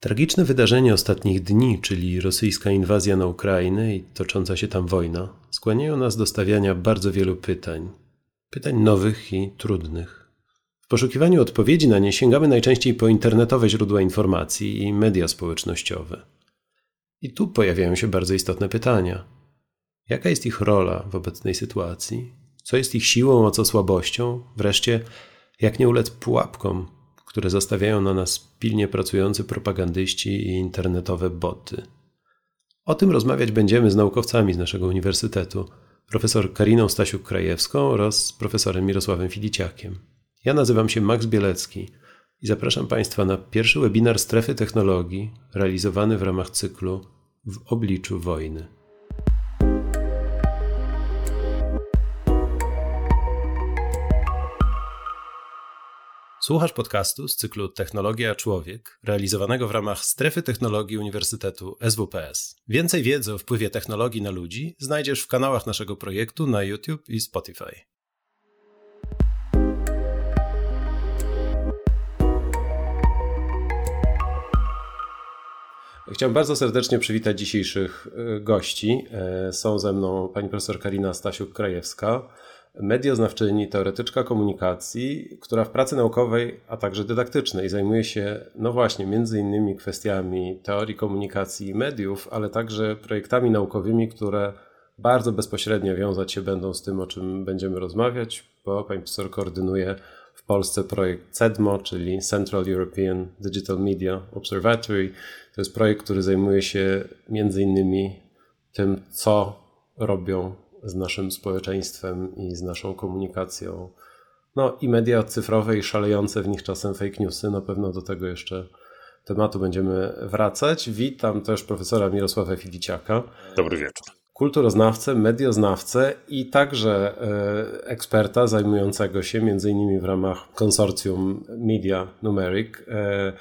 Tragiczne wydarzenia ostatnich dni, czyli rosyjska inwazja na Ukrainę i tocząca się tam wojna, skłaniają nas do stawiania bardzo wielu pytań. Pytań nowych i trudnych. W poszukiwaniu odpowiedzi na nie sięgamy najczęściej po internetowe źródła informacji i media społecznościowe. I tu pojawiają się bardzo istotne pytania. Jaka jest ich rola w obecnej sytuacji? Co jest ich siłą, a co słabością? Wreszcie, jak nie ulec pułapkom, które zastawiają na nas pilnie pracujący propagandyści i internetowe boty. O tym rozmawiać będziemy z naukowcami z naszego uniwersytetu, profesor Kariną Stasiuk-Krajewską oraz profesorem Mirosławem Filiciakiem. Ja nazywam się Max Bielecki i zapraszam Państwa na pierwszy webinar Strefy Technologii realizowany w ramach cyklu W obliczu wojny. Słuchasz podcastu z cyklu Technologia Człowiek, realizowanego w ramach Strefy Technologii Uniwersytetu SWPS. Więcej wiedzy o wpływie technologii na ludzi znajdziesz w kanałach naszego projektu na YouTube i Spotify. Chciałem bardzo serdecznie przywitać dzisiejszych e, gości. E, są ze mną pani profesor Karina Stasiuk-Krajewska, medioznawczyni, teoretyczka komunikacji, która w pracy naukowej, a także dydaktycznej zajmuje się, no właśnie, między innymi kwestiami teorii komunikacji i mediów, ale także projektami naukowymi, które bardzo bezpośrednio wiązać się będą z tym, o czym będziemy rozmawiać, bo pani profesor koordynuje w Polsce projekt CEDMO, czyli Central European Digital Media Observatory. To jest projekt, który zajmuje się między innymi tym, co robią z naszym społeczeństwem i z naszą komunikacją. No i media cyfrowe i szalejące w nich czasem fake newsy, na pewno do tego jeszcze tematu będziemy wracać. Witam też profesora Mirosława Filiciaka. Dobry wieczór. Kulturoznawcę, medioznawcę i także e, eksperta zajmującego się między innymi w ramach konsorcjum Media Numeric e,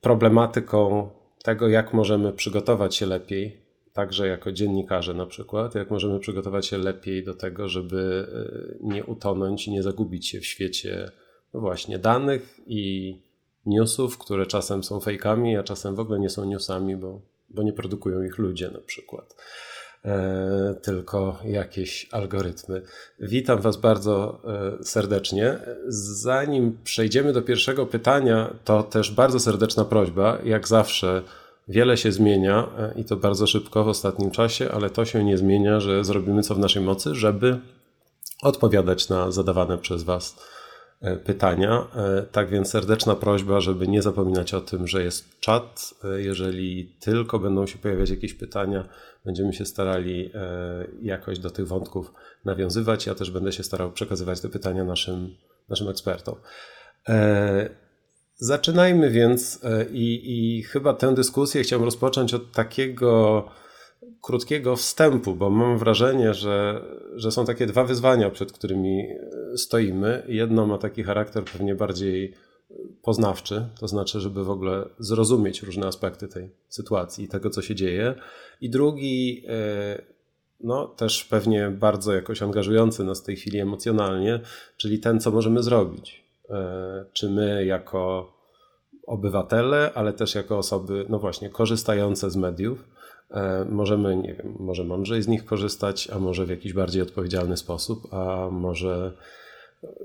problematyką tego, jak możemy przygotować się lepiej także jako dziennikarze na przykład, jak możemy przygotować się lepiej do tego, żeby e, nie utonąć i nie zagubić się w świecie no właśnie danych i newsów, które czasem są fejkami, a czasem w ogóle nie są newsami, bo, bo nie produkują ich ludzie na przykład. E, tylko jakieś algorytmy. Witam Was bardzo e, serdecznie. Zanim przejdziemy do pierwszego pytania, to też bardzo serdeczna prośba, jak zawsze Wiele się zmienia e, i to bardzo szybko w ostatnim czasie, ale to się nie zmienia, że zrobimy co w naszej mocy, żeby odpowiadać na zadawane przez Was e, pytania. E, tak więc serdeczna prośba, żeby nie zapominać o tym, że jest czat. Jeżeli tylko będą się pojawiać jakieś pytania, będziemy się starali jakoś do tych wątków nawiązywać. Ja też będę się starał przekazywać te pytania naszym, naszym ekspertom. Zaczynajmy więc e, i, i chyba tę dyskusję chciałem rozpocząć od takiego krótkiego wstępu, bo mam wrażenie, że, że są takie dwa wyzwania, przed którymi e, stoimy. Jedno ma taki charakter pewnie bardziej poznawczy, to znaczy, żeby w ogóle zrozumieć różne aspekty tej sytuacji tego, co się dzieje. I drugi, e, no też pewnie bardzo jakoś angażujący nas w tej chwili emocjonalnie, czyli ten, co możemy zrobić. E, czy my jako obywatele, ale też jako osoby, no właśnie, korzystające z mediów, e, możemy, nie wiem, może mądrzej z nich korzystać, a może w jakiś bardziej odpowiedzialny sposób, a może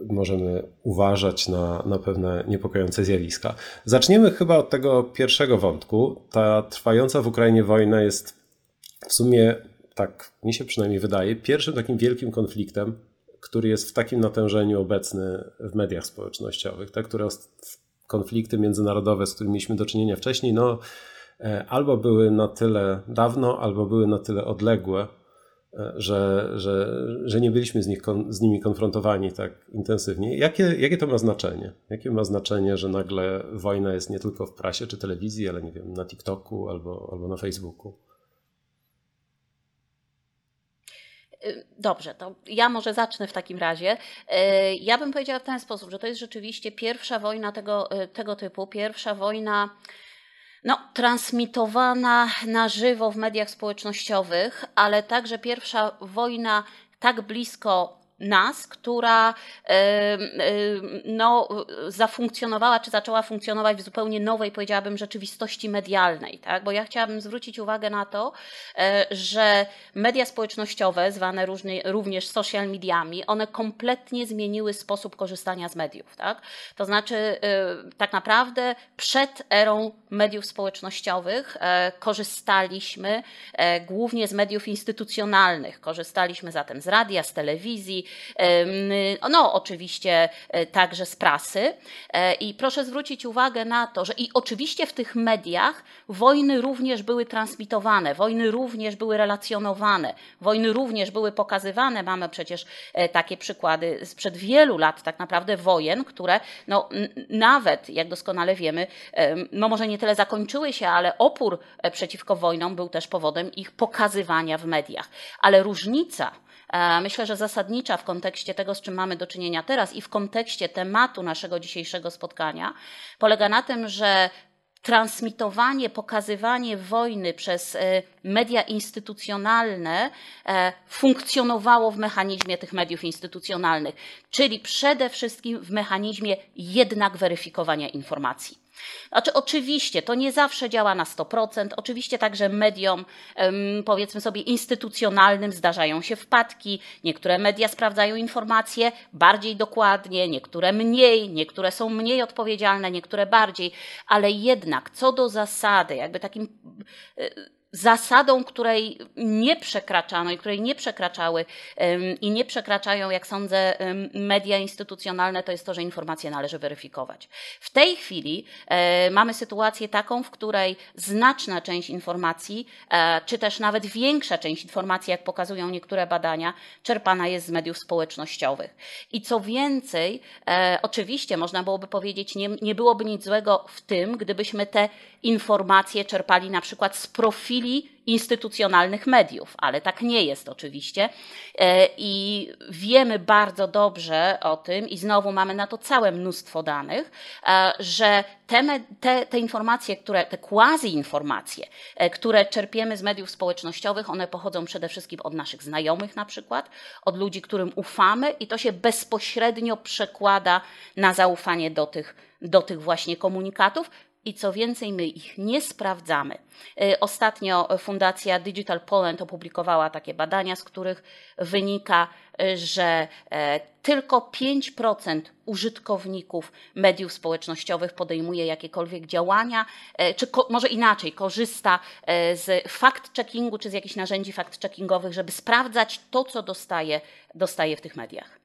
możemy uważać na, na pewne niepokojące zjawiska. Zaczniemy chyba od tego pierwszego wątku. Ta trwająca w Ukrainie wojna jest w sumie, tak mi się przynajmniej wydaje, pierwszym takim wielkim konfliktem który jest w takim natężeniu obecny w mediach społecznościowych, te, które konflikty międzynarodowe, z którymi mieliśmy do czynienia wcześniej, no e, albo były na tyle dawno, albo były na tyle odległe, e, że, że, że nie byliśmy z, nich, z nimi konfrontowani tak intensywnie. Jakie, jakie to ma znaczenie? Jakie ma znaczenie, że nagle wojna jest nie tylko w prasie czy telewizji, ale nie wiem, na TikToku albo, albo na Facebooku? Y, dobrze, to ja może zacznę w takim razie. Y, ja bym powiedziała w ten sposób, że to jest rzeczywiście pierwsza wojna tego, y, tego typu, pierwsza wojna no, transmitowana na żywo w mediach społecznościowych, ale także pierwsza wojna tak blisko nas, która no, zafunkcjonowała, czy zaczęła funkcjonować w zupełnie nowej, powiedziałabym, rzeczywistości medialnej. Tak? Bo ja chciałabym zwrócić uwagę na to, e, że media społecznościowe, zwane również social mediami, one kompletnie zmieniły sposób korzystania z mediów. Tak? To znaczy, e, tak naprawdę przed erą mediów społecznościowych e, korzystaliśmy głównie z mediów instytucjonalnych. Korzystaliśmy zatem z radia, z telewizji, no oczywiście e, także z prasy. E, I proszę zwrócić uwagę na to, że i oczywiście w tych mediach wojny również były transmitowane, wojny również były relacjonowane, wojny również były pokazywane. Mamy przecież e, takie przykłady sprzed wielu lat tak naprawdę wojen, które no, nawet, jak doskonale wiemy, no może nie tyle zakończyły się, ale opór przeciwko wojnom był też powodem ich pokazywania w mediach. Ale różnica myślę, że zasadnicza w kontekście tego, z czym mamy do czynienia teraz i w kontekście tematu naszego dzisiejszego spotkania, polega na tym, że transmitowanie, pokazywanie wojny przez e, media instytucjonalne e, funkcjonowało w mechanizmie tych mediów instytucjonalnych, czyli przede wszystkim w mechanizmie jednak weryfikowania informacji. Znaczy, oczywiście to nie zawsze działa na 100%. Oczywiście także mediom, powiedzmy sobie, instytucjonalnym zdarzają się wpadki. Niektóre media sprawdzają informacje bardziej dokładnie, niektóre mniej, niektóre są mniej odpowiedzialne, niektóre bardziej, ale jednak co do zasady, jakby takim e, zasadą, której nie przekraczano i której nie przekraczały i nie przekraczają, jak sądzę, media instytucjonalne, to jest to, że informacje należy weryfikować. W tej chwili e, mamy sytuację taką, w której znaczna część informacji, e, czy też nawet większa część informacji, jak pokazują niektóre badania, czerpana jest z mediów społecznościowych. I co więcej, e, oczywiście można byłoby powiedzieć, nie, nie byłoby nic złego w tym, gdybyśmy te informacje czerpali na przykład z profili instytucjonalnych mediów, ale tak nie jest oczywiście. E, I wiemy bardzo dobrze o tym, i znowu mamy na to całe mnóstwo danych, e, że te, te, te informacje, które, te quasi-informacje, e, które czerpiemy z mediów społecznościowych, one pochodzą przede wszystkim od naszych znajomych na przykład, od ludzi, którym ufamy, i to się bezpośrednio przekłada na zaufanie do tych, do tych właśnie komunikatów, i co więcej, my ich nie sprawdzamy. Y, ostatnio Fundacja Digital Poland opublikowała takie badania, z których wynika, y, że e, tylko 5% użytkowników mediów społecznościowych podejmuje jakiekolwiek działania, e, czy może inaczej, korzysta e, z fact-checkingu czy z jakichś narzędzi fact-checkingowych, żeby sprawdzać to, co dostaje, dostaje w tych mediach.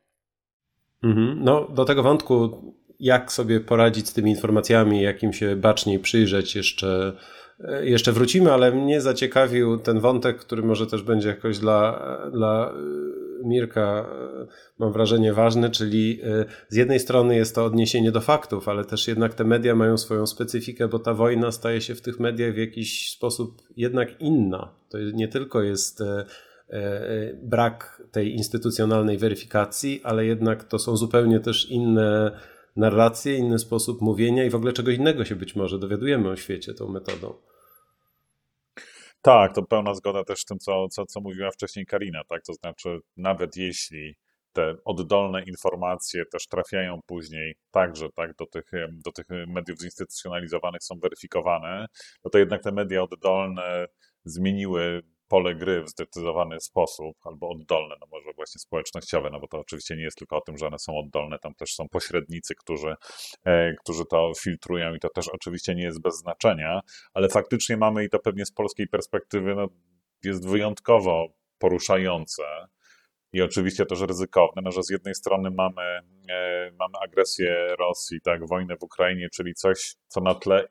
Mhm. No, do tego wątku jak sobie poradzić z tymi informacjami, jak im się baczniej przyjrzeć, jeszcze, jeszcze wrócimy, ale mnie zaciekawił ten wątek, który może też będzie jakoś dla, dla e, Mirka, e, mam wrażenie, ważny, czyli e, z jednej strony jest to odniesienie do faktów, ale też jednak te media mają swoją specyfikę, bo ta wojna staje się w tych mediach w jakiś sposób jednak inna. To nie tylko jest brak tej instytucjonalnej weryfikacji, ale jednak to są zupełnie też inne narrację, inny sposób mówienia i w ogóle czego innego się być może dowiadujemy o świecie tą metodą. Tak, to pełna zgoda też z tym, co, co, co mówiła wcześniej Karina, tak? To znaczy, nawet jeśli te oddolne informacje też trafiają później także tak, do, tych, do tych mediów zinstytucjonalizowanych, są weryfikowane, no to jednak te media oddolne zmieniły pole gry w zdecydowany sposób, albo oddolne, no może właśnie społecznościowe, no bo to oczywiście nie jest tylko o tym, że one są oddolne, tam też są pośrednicy, którzy, e, którzy to filtrują i to też oczywiście nie jest bez znaczenia, ale faktycznie mamy i to pewnie z polskiej perspektywy no, jest wyjątkowo poruszające, i oczywiście też ryzykowne, no, że z jednej strony mamy, e, mamy agresję Rosji, tak, wojnę w Ukrainie, czyli coś, co na tle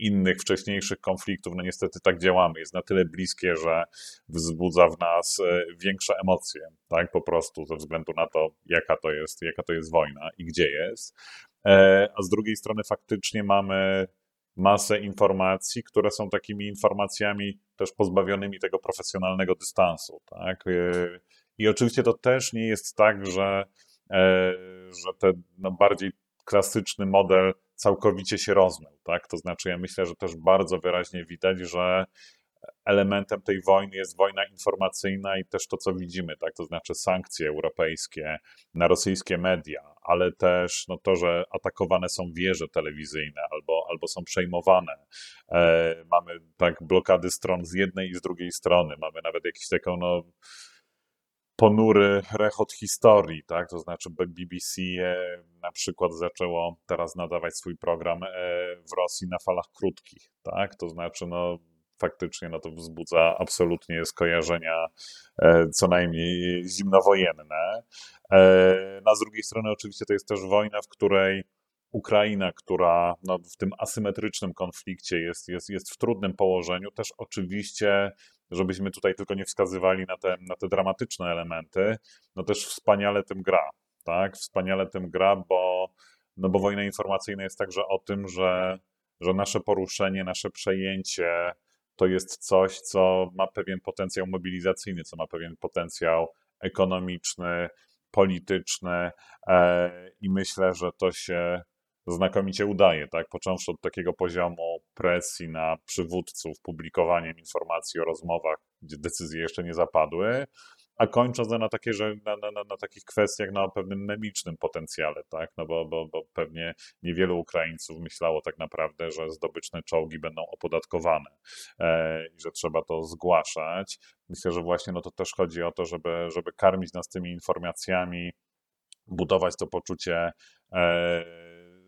innych wcześniejszych konfliktów, no niestety tak działamy, jest na tyle bliskie, że wzbudza w nas e, większe emocje, tak, po prostu ze względu na to, jaka to jest, jaka to jest wojna i gdzie jest. E, a z drugiej strony faktycznie mamy masę informacji, które są takimi informacjami też pozbawionymi tego profesjonalnego dystansu, tak. E, I oczywiście to też nie jest tak, że, że ten no, bardziej klasyczny model całkowicie się rozmył. Tak? To znaczy, ja myślę, że też bardzo wyraźnie widać, że elementem tej wojny jest wojna informacyjna i też to, co widzimy, tak, to znaczy sankcje europejskie na rosyjskie media, ale też no, to, że atakowane są wieże telewizyjne albo, albo są przejmowane. E, mamy tak blokady stron z jednej i z drugiej strony, mamy nawet jakiś taką no, ponury rechot historii, tak? To znaczy BBC e, na przykład zaczęło teraz nadawać swój program e, w Rosji na falach krótkich, tak? To znaczy, no faktycznie no to wzbudza absolutnie skojarzenia e, co najmniej zimnowojenne. No, z drugiej strony oczywiście to jest też wojna, w której Ukraina, która no, w tym asymetrycznym konflikcie jest, jest, jest w trudnym położeniu, też oczywiście żebyśmy tutaj tylko nie wskazywali na te, na te dramatyczne elementy, no też wspaniale tym gra, tak? Wspaniale tym gra, bo, no bo wojna informacyjna jest także o tym, że, że nasze poruszenie, nasze przejęcie to jest coś, co ma pewien potencjał mobilizacyjny, co ma pewien potencjał ekonomiczny, polityczny e, i myślę, że to się znakomicie udaje, tak? Począwszy od takiego poziomu presji na przywódców, publikowaniem informacji o rozmowach, gdzie decyzje jeszcze nie zapadły, a kończąc na, takie, że, na, na, na, takich kwestiach na pewnym memicznym potencjale, tak? No bo, bo, bo pewnie niewielu Ukraińców myślało tak naprawdę, że zdobyczne czołgi będą opodatkowane e, i że trzeba to zgłaszać. Myślę, że właśnie no to też chodzi o to, żeby, żeby karmić nas tymi informacjami, budować to poczucie e,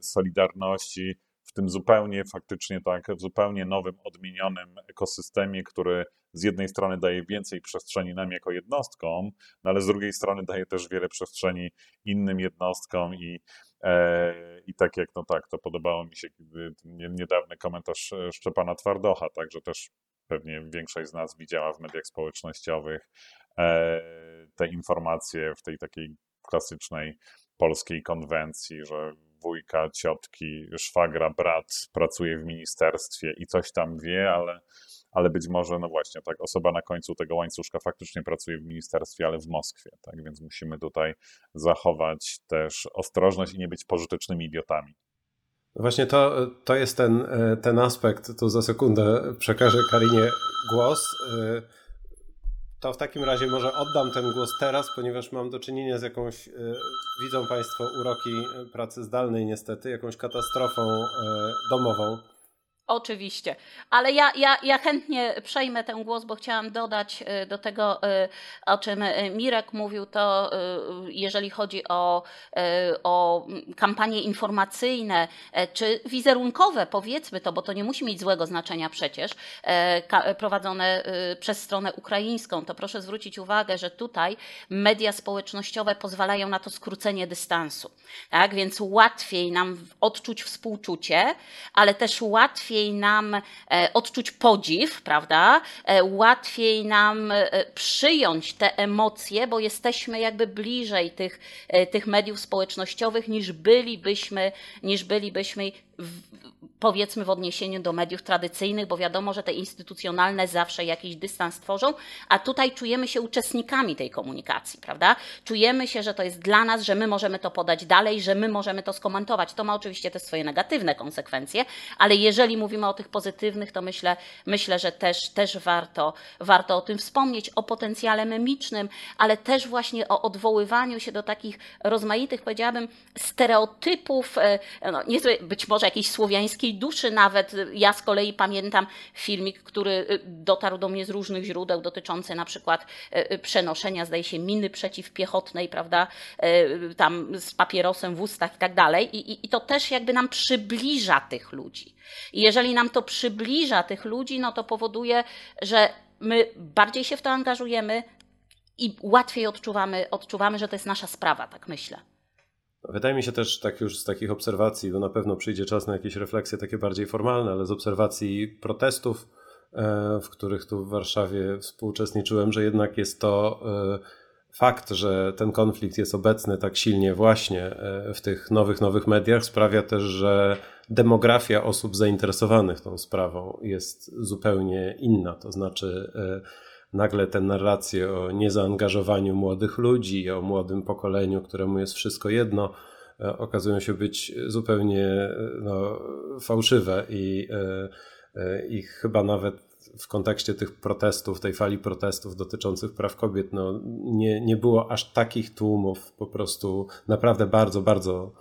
solidarności w tym zupełnie faktycznie tak, w zupełnie nowym, odmienionym ekosystemie, który z jednej strony daje więcej przestrzeni nam jako jednostkom, no ale z drugiej strony daje też wiele przestrzeni innym jednostkom i, e, i tak jak, no tak, to podobało mi się niedawny komentarz e, Szczepana Twardocha, także też pewnie większość z nas widziała w mediach społecznościowych e, te informacje w tej takiej klasycznej polskiej konwencji, że wujka, ciotki, szwagra, brat pracuje w ministerstwie i coś tam wie, ale, ale być może, no właśnie, tak, osoba na końcu tego łańcuszka faktycznie pracuje w ministerstwie, ale w Moskwie, tak, więc musimy tutaj zachować też ostrożność i nie być pożytecznymi idiotami. Właśnie to, to jest ten, ten aspekt, tu za sekundę przekażę Karinie głos. To w takim razie może oddam ten głos teraz, ponieważ mam do czynienia z jakąś, e, widzą Państwo uroki pracy zdalnej niestety, jakąś katastrofą e, domową. Oczywiście, ale ja, ja, ja chętnie przejmę ten głos, bo chciałam dodać y, do tego, y, o czym y, Mirek mówił, to jeżeli chodzi o, o kampanie informacyjne czy wizerunkowe, powiedzmy to, bo to nie musi mieć złego znaczenia przecież, prowadzone przez stronę ukraińską, to proszę zwrócić uwagę, że tutaj media społecznościowe pozwalają na to skrócenie dystansu. Tak? Więc łatwiej nam odczuć współczucie, ale też łatwiej łatwiej nam e, odczuć podziw, prawda? E, łatwiej nam e, przyjąć te emocje, bo jesteśmy jakby bliżej tych, tych mediów społecznościowych niż bylibyśmy, niż bylibyśmy w, powiedzmy w odniesieniu do mediów tradycyjnych, bo wiadomo, że te instytucjonalne zawsze jakiś dystans tworzą, a tutaj czujemy się uczestnikami tej komunikacji, prawda? Czujemy się, że to jest dla nas, że my możemy to podać dalej, że my możemy to skomentować. To ma oczywiście te swoje negatywne konsekwencje, ale jeżeli mówimy o tych pozytywnych, to myślę, myślę że też, też warto, warto o tym wspomnieć, o potencjale memicznym, ale też właśnie o odwoływaniu się do takich rozmaitych, powiedziałabym, stereotypów, e, no, niezłe, być może jakiejś słowiańskiej duszy nawet. Ja z kolei pamiętam filmik, który y, dotarł do mnie z różnych źródeł dotyczący na przykład y, y, przenoszenia, zdaje się, miny przeciwpiechotnej, prawda, tam z papierosem w ustach i tak dalej. I, I to też jakby nam przybliża tych ludzi. I jeżeli nam to przybliża tych ludzi, no to powoduje, że my bardziej się w to angażujemy i łatwiej odczuwamy, odczuwamy, że to jest nasza sprawa, tak myślę. Wydaje mi się też tak już z takich obserwacji, bo na pewno przyjdzie czas na jakieś refleksje takie bardziej formalne, ale z obserwacji protestów, e, w których tu w Warszawie współuczestniczyłem, że jednak jest to e, fakt, że ten konflikt jest obecny tak silnie właśnie e, w tych nowych, nowych mediach sprawia też, że demografia osób zainteresowanych tą sprawą jest zupełnie inna. To znaczy, nagle te narracje o niezaangażowaniu młodych ludzi, o młodym pokoleniu, któremu jest wszystko jedno, e, okazują się być zupełnie e, no, fałszywe i, e, i chyba nawet w kontekście tych protestów, tej fali protestów dotyczących praw kobiet, no, nie, nie było aż takich tłumów po prostu naprawdę bardzo, bardzo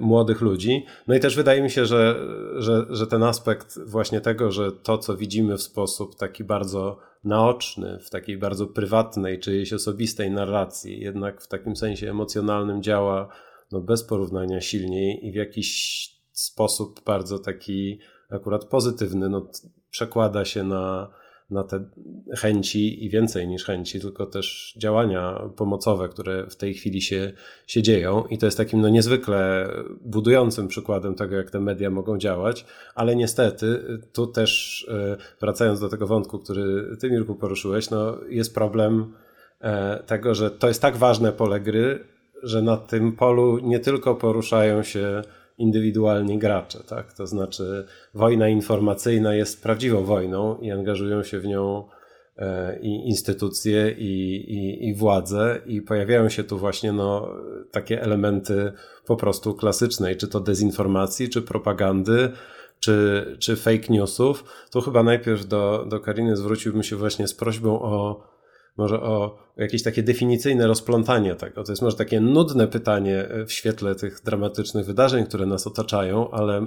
młodych ludzi. No i też wydaje mi się, że, że, że ten aspekt właśnie tego, że to, co widzimy w sposób taki bardzo naoczny, w takiej bardzo prywatnej, czyjejś osobistej narracji, jednak w takim sensie emocjonalnym działa no, bez porównania silniej i w jakiś sposób bardzo taki akurat pozytywny, no, przekłada się na, na te chęci i więcej niż chęci, tylko też działania pomocowe, które w tej chwili się, się dzieją. I to jest takim no, niezwykle budującym przykładem tego, jak te media mogą działać, ale niestety tu też e, wracając do tego wątku, który ty Mirku poruszyłeś, no, jest problem e, tego, że to jest tak ważne pole gry, że na tym polu nie tylko poruszają się indywidualni gracze, tak? To znaczy wojna informacyjna jest prawdziwą wojną i angażują się w nią e, i instytucje, i, i, i władze, i pojawiają się tu właśnie no, takie elementy po prostu klasycznej, czy to dezinformacji, czy propagandy, czy, czy fake newsów. Tu chyba najpierw do, do Kariny zwróciłbym się właśnie z prośbą o może o jakieś takie definicyjne rozplątanie tego. To jest może takie nudne pytanie w świetle tych dramatycznych wydarzeń, które nas otaczają, ale,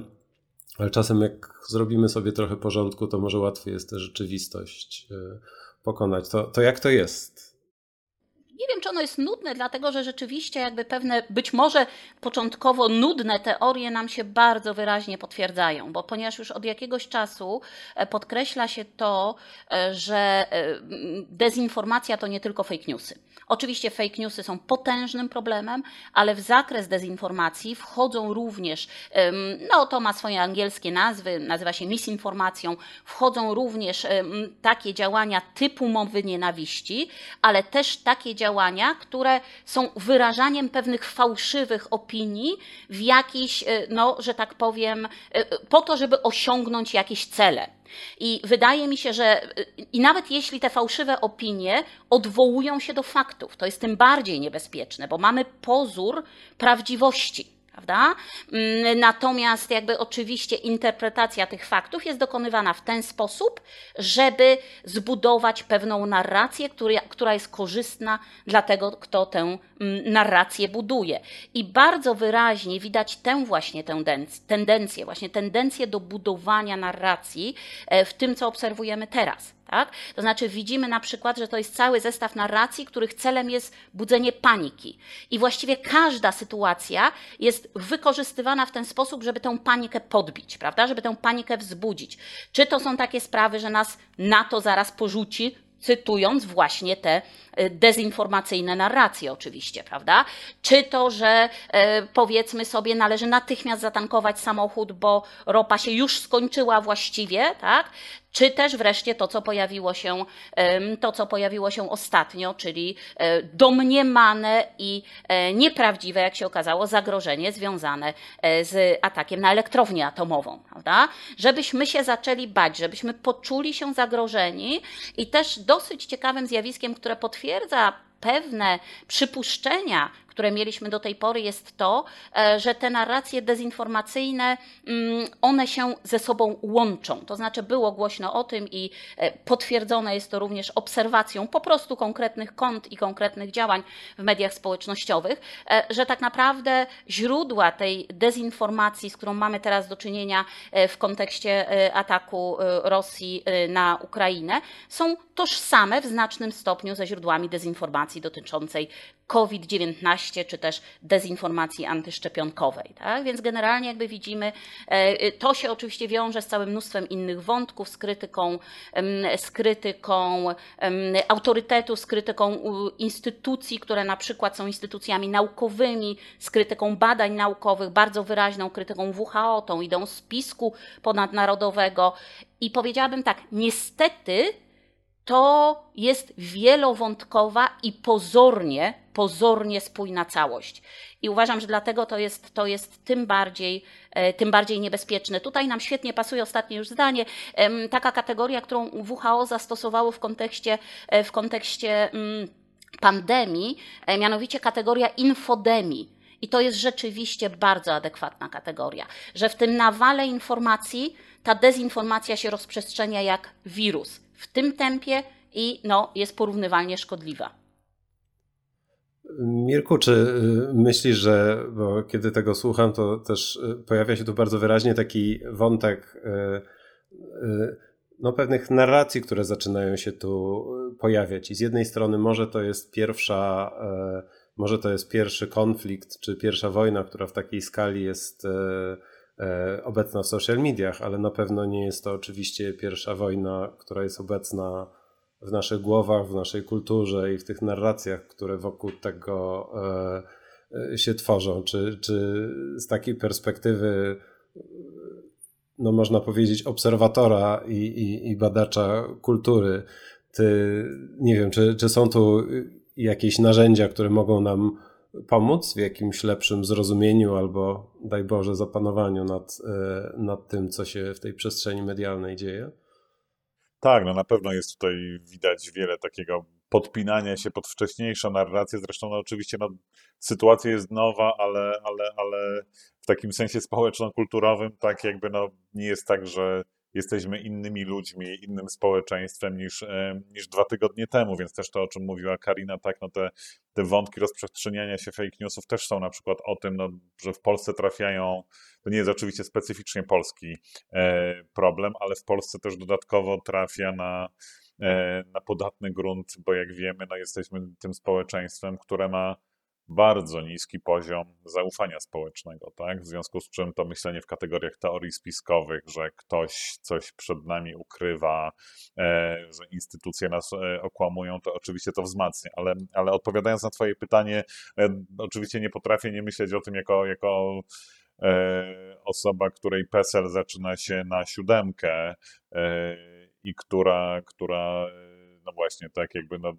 ale czasem jak zrobimy sobie trochę porządku, to może łatwiej jest tę rzeczywistość e, pokonać. To, to jak to jest? Nie wiem, czy ono jest nudne, dlatego że rzeczywiście jakby pewne, być może początkowo nudne teorie nam się bardzo wyraźnie potwierdzają, bo ponieważ już od jakiegoś czasu e, podkreśla się to, e, że e, dezinformacja to nie tylko fake newsy. Oczywiście fake newsy są potężnym problemem, ale w zakres dezinformacji wchodzą również, no to ma swoje angielskie nazwy, nazywa się misinformacją, wchodzą również takie działania typu mowy nienawiści, ale też takie działania, które są wyrażaniem pewnych fałszywych opinii w jakiś, e, no, że tak powiem, e, po to, żeby osiągnąć jakieś cele. I wydaje mi się, że i nawet jeśli te fałszywe opinie odwołują się do faktów, to jest tym bardziej niebezpieczne, bo mamy pozór prawdziwości prawda? Mm, natomiast jakby oczywiście interpretacja tych faktów jest dokonywana w ten sposób, żeby zbudować pewną narrację, która, jest korzystna dla tego, kto tę mm, narrację buduje. I bardzo wyraźnie widać tę właśnie tendencję, tendencję właśnie tendencję do budowania narracji e, w tym, co obserwujemy teraz. Tak? To znaczy widzimy na przykład, że to jest cały zestaw narracji, których celem jest budzenie paniki. I właściwie każda sytuacja jest wykorzystywana w ten sposób, żeby tę panikę podbić, prawda? Żeby tę panikę wzbudzić. Czy to są takie sprawy, że nas NATO zaraz porzuci, cytując właśnie te dezinformacyjne narracje oczywiście, prawda? Czy to, że e, powiedzmy sobie należy natychmiast zatankować samochód, bo ropa się już skończyła właściwie, tak? czy też wreszcie to, co pojawiło się, to, co pojawiło się ostatnio, czyli e, domniemane i e, nieprawdziwe, jak się okazało, zagrożenie związane e, z atakiem na elektrownię atomową, prawda? Żebyśmy się zaczęli bać, żebyśmy poczuli się zagrożeni i też dosyć ciekawym zjawiskiem, które potwierdza pewne przypuszczenia, które mieliśmy do tej pory, jest to, e, że te narracje dezinformacyjne, mm, one się ze sobą łączą. To znaczy, było głośno o tym i e, potwierdzone jest to również obserwacją po prostu konkretnych kont i konkretnych działań w mediach społecznościowych, e, że tak naprawdę źródła tej dezinformacji, z którą mamy teraz do czynienia w kontekście ataku Rosji na Ukrainę, są tożsame w znacznym stopniu ze źródłami dezinformacji dotyczącej COVID-19 czy też dezinformacji antyszczepionkowej. Tak? Więc generalnie jakby widzimy, e, to się oczywiście wiąże z całym mnóstwem innych wątków, z krytyką, z krytyką autorytetu, z krytyką instytucji, które na przykład są instytucjami naukowymi, z krytyką badań naukowych, bardzo wyraźną krytyką WHO, tą ideą spisku ponadnarodowego. I powiedziałabym tak, niestety to jest wielowątkowa i pozornie, pozornie spójna całość. I uważam, że dlatego to jest, to jest tym, bardziej, e, tym bardziej niebezpieczne. Tutaj nam świetnie pasuje ostatnie już zdanie, taka kategoria, którą WHO zastosowało w kontekście, e, w kontekście mm, pandemii, e, mianowicie kategoria infodemii I to jest rzeczywiście bardzo adekwatna kategoria, że w tym nawale informacji ta dezinformacja się rozprzestrzenia jak wirus w tym tempie i no, jest porównywalnie szkodliwa. Mirku, czy y, myślisz, że, bo kiedy tego słucham, to też y, pojawia się tu bardzo wyraźnie taki wątek y, no, pewnych narracji, które zaczynają się tu pojawiać. I z jednej strony może to jest pierwsza, może to jest pierwszy konflikt, czy pierwsza wojna, która w takiej skali jest obecna w social mediach, ale na pewno nie jest to oczywiście pierwsza wojna, która jest obecna w naszych głowach, w naszej kulturze i w tych narracjach, które wokół tego e, e, się tworzą. Czy, czy z takiej perspektywy, no można powiedzieć, obserwatora i, i, i badacza kultury, ty, nie wiem, czy, czy są tu jakieś narzędzia, które mogą nam pomóc w jakimś lepszym zrozumieniu albo, daj Boże, zapanowaniu nad, e, nad tym, co się w tej przestrzeni medialnej dzieje? Tak, no na pewno jest tutaj widać wiele takiego podpinania się pod wcześniejsze narracje. Zresztą no oczywiście no, sytuacja jest nowa, ale, ale, ale w takim sensie społeczno-kulturowym tak jakby no, nie jest tak, że jesteśmy innymi ludźmi, innym społeczeństwem niż, e, niż dwa tygodnie temu, więc też to, o czym mówiła Karina, tak, no te, te wątki rozprzestrzeniania się fake newsów też są na przykład o tym, no, że w Polsce trafiają, to nie jest oczywiście specyficznie polski e, problem, ale w Polsce też dodatkowo trafia na, e, na podatny grunt, bo jak wiemy, no, jesteśmy tym społeczeństwem, które ma bardzo niski poziom zaufania społecznego, tak? W związku z czym to myślenie w kategoriach teorii spiskowych, że ktoś coś przed nami ukrywa, e, że instytucje nas e, okłamują, to oczywiście to wzmacnia, ale, ale odpowiadając na Twoje pytanie, e, oczywiście nie potrafię nie myśleć o tym jako, jako osoba, której PESEL zaczyna się na siódemkę i która, która no właśnie, tak jakby no,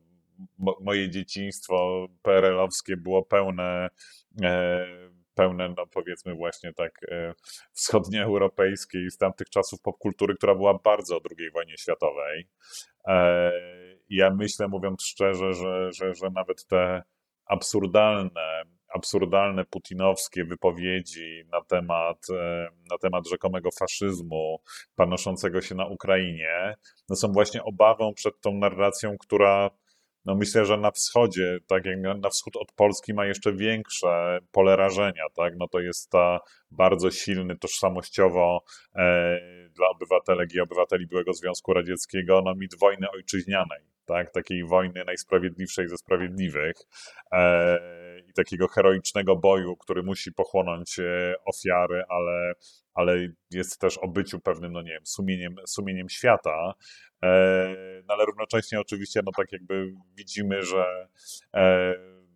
moje dzieciństwo PRL-owskie było pełne, e, pełne, no powiedzmy właśnie tak e, wschodnioeuropejskiej z tamtych czasów popkultury, która była bardzo o II wojnie światowej. E, ja myślę, mówiąc szczerze, że, że, że nawet te absurdalne, absurdalne putinowskie wypowiedzi na temat, na temat rzekomego faszyzmu panoszącego się na Ukrainie, no są właśnie obawą przed tą narracją, która no myślę, że na wschodzie, tak jak na wschód od Polski ma jeszcze większe pole rażenia, tak, no to jest ta bardzo silny tożsamościowo e, dla obywatelek i obywateli byłego Związku Radzieckiego, no mit wojny ojczyźnianej, tak, takiej wojny najsprawiedliwszej ze sprawiedliwych e, i takiego heroicznego boju, który musi pochłonąć e, ofiary, ale ale jest też o byciu pewnym, no nie wiem, sumieniem, sumieniem świata, no ale równocześnie oczywiście, no tak jakby widzimy, że e,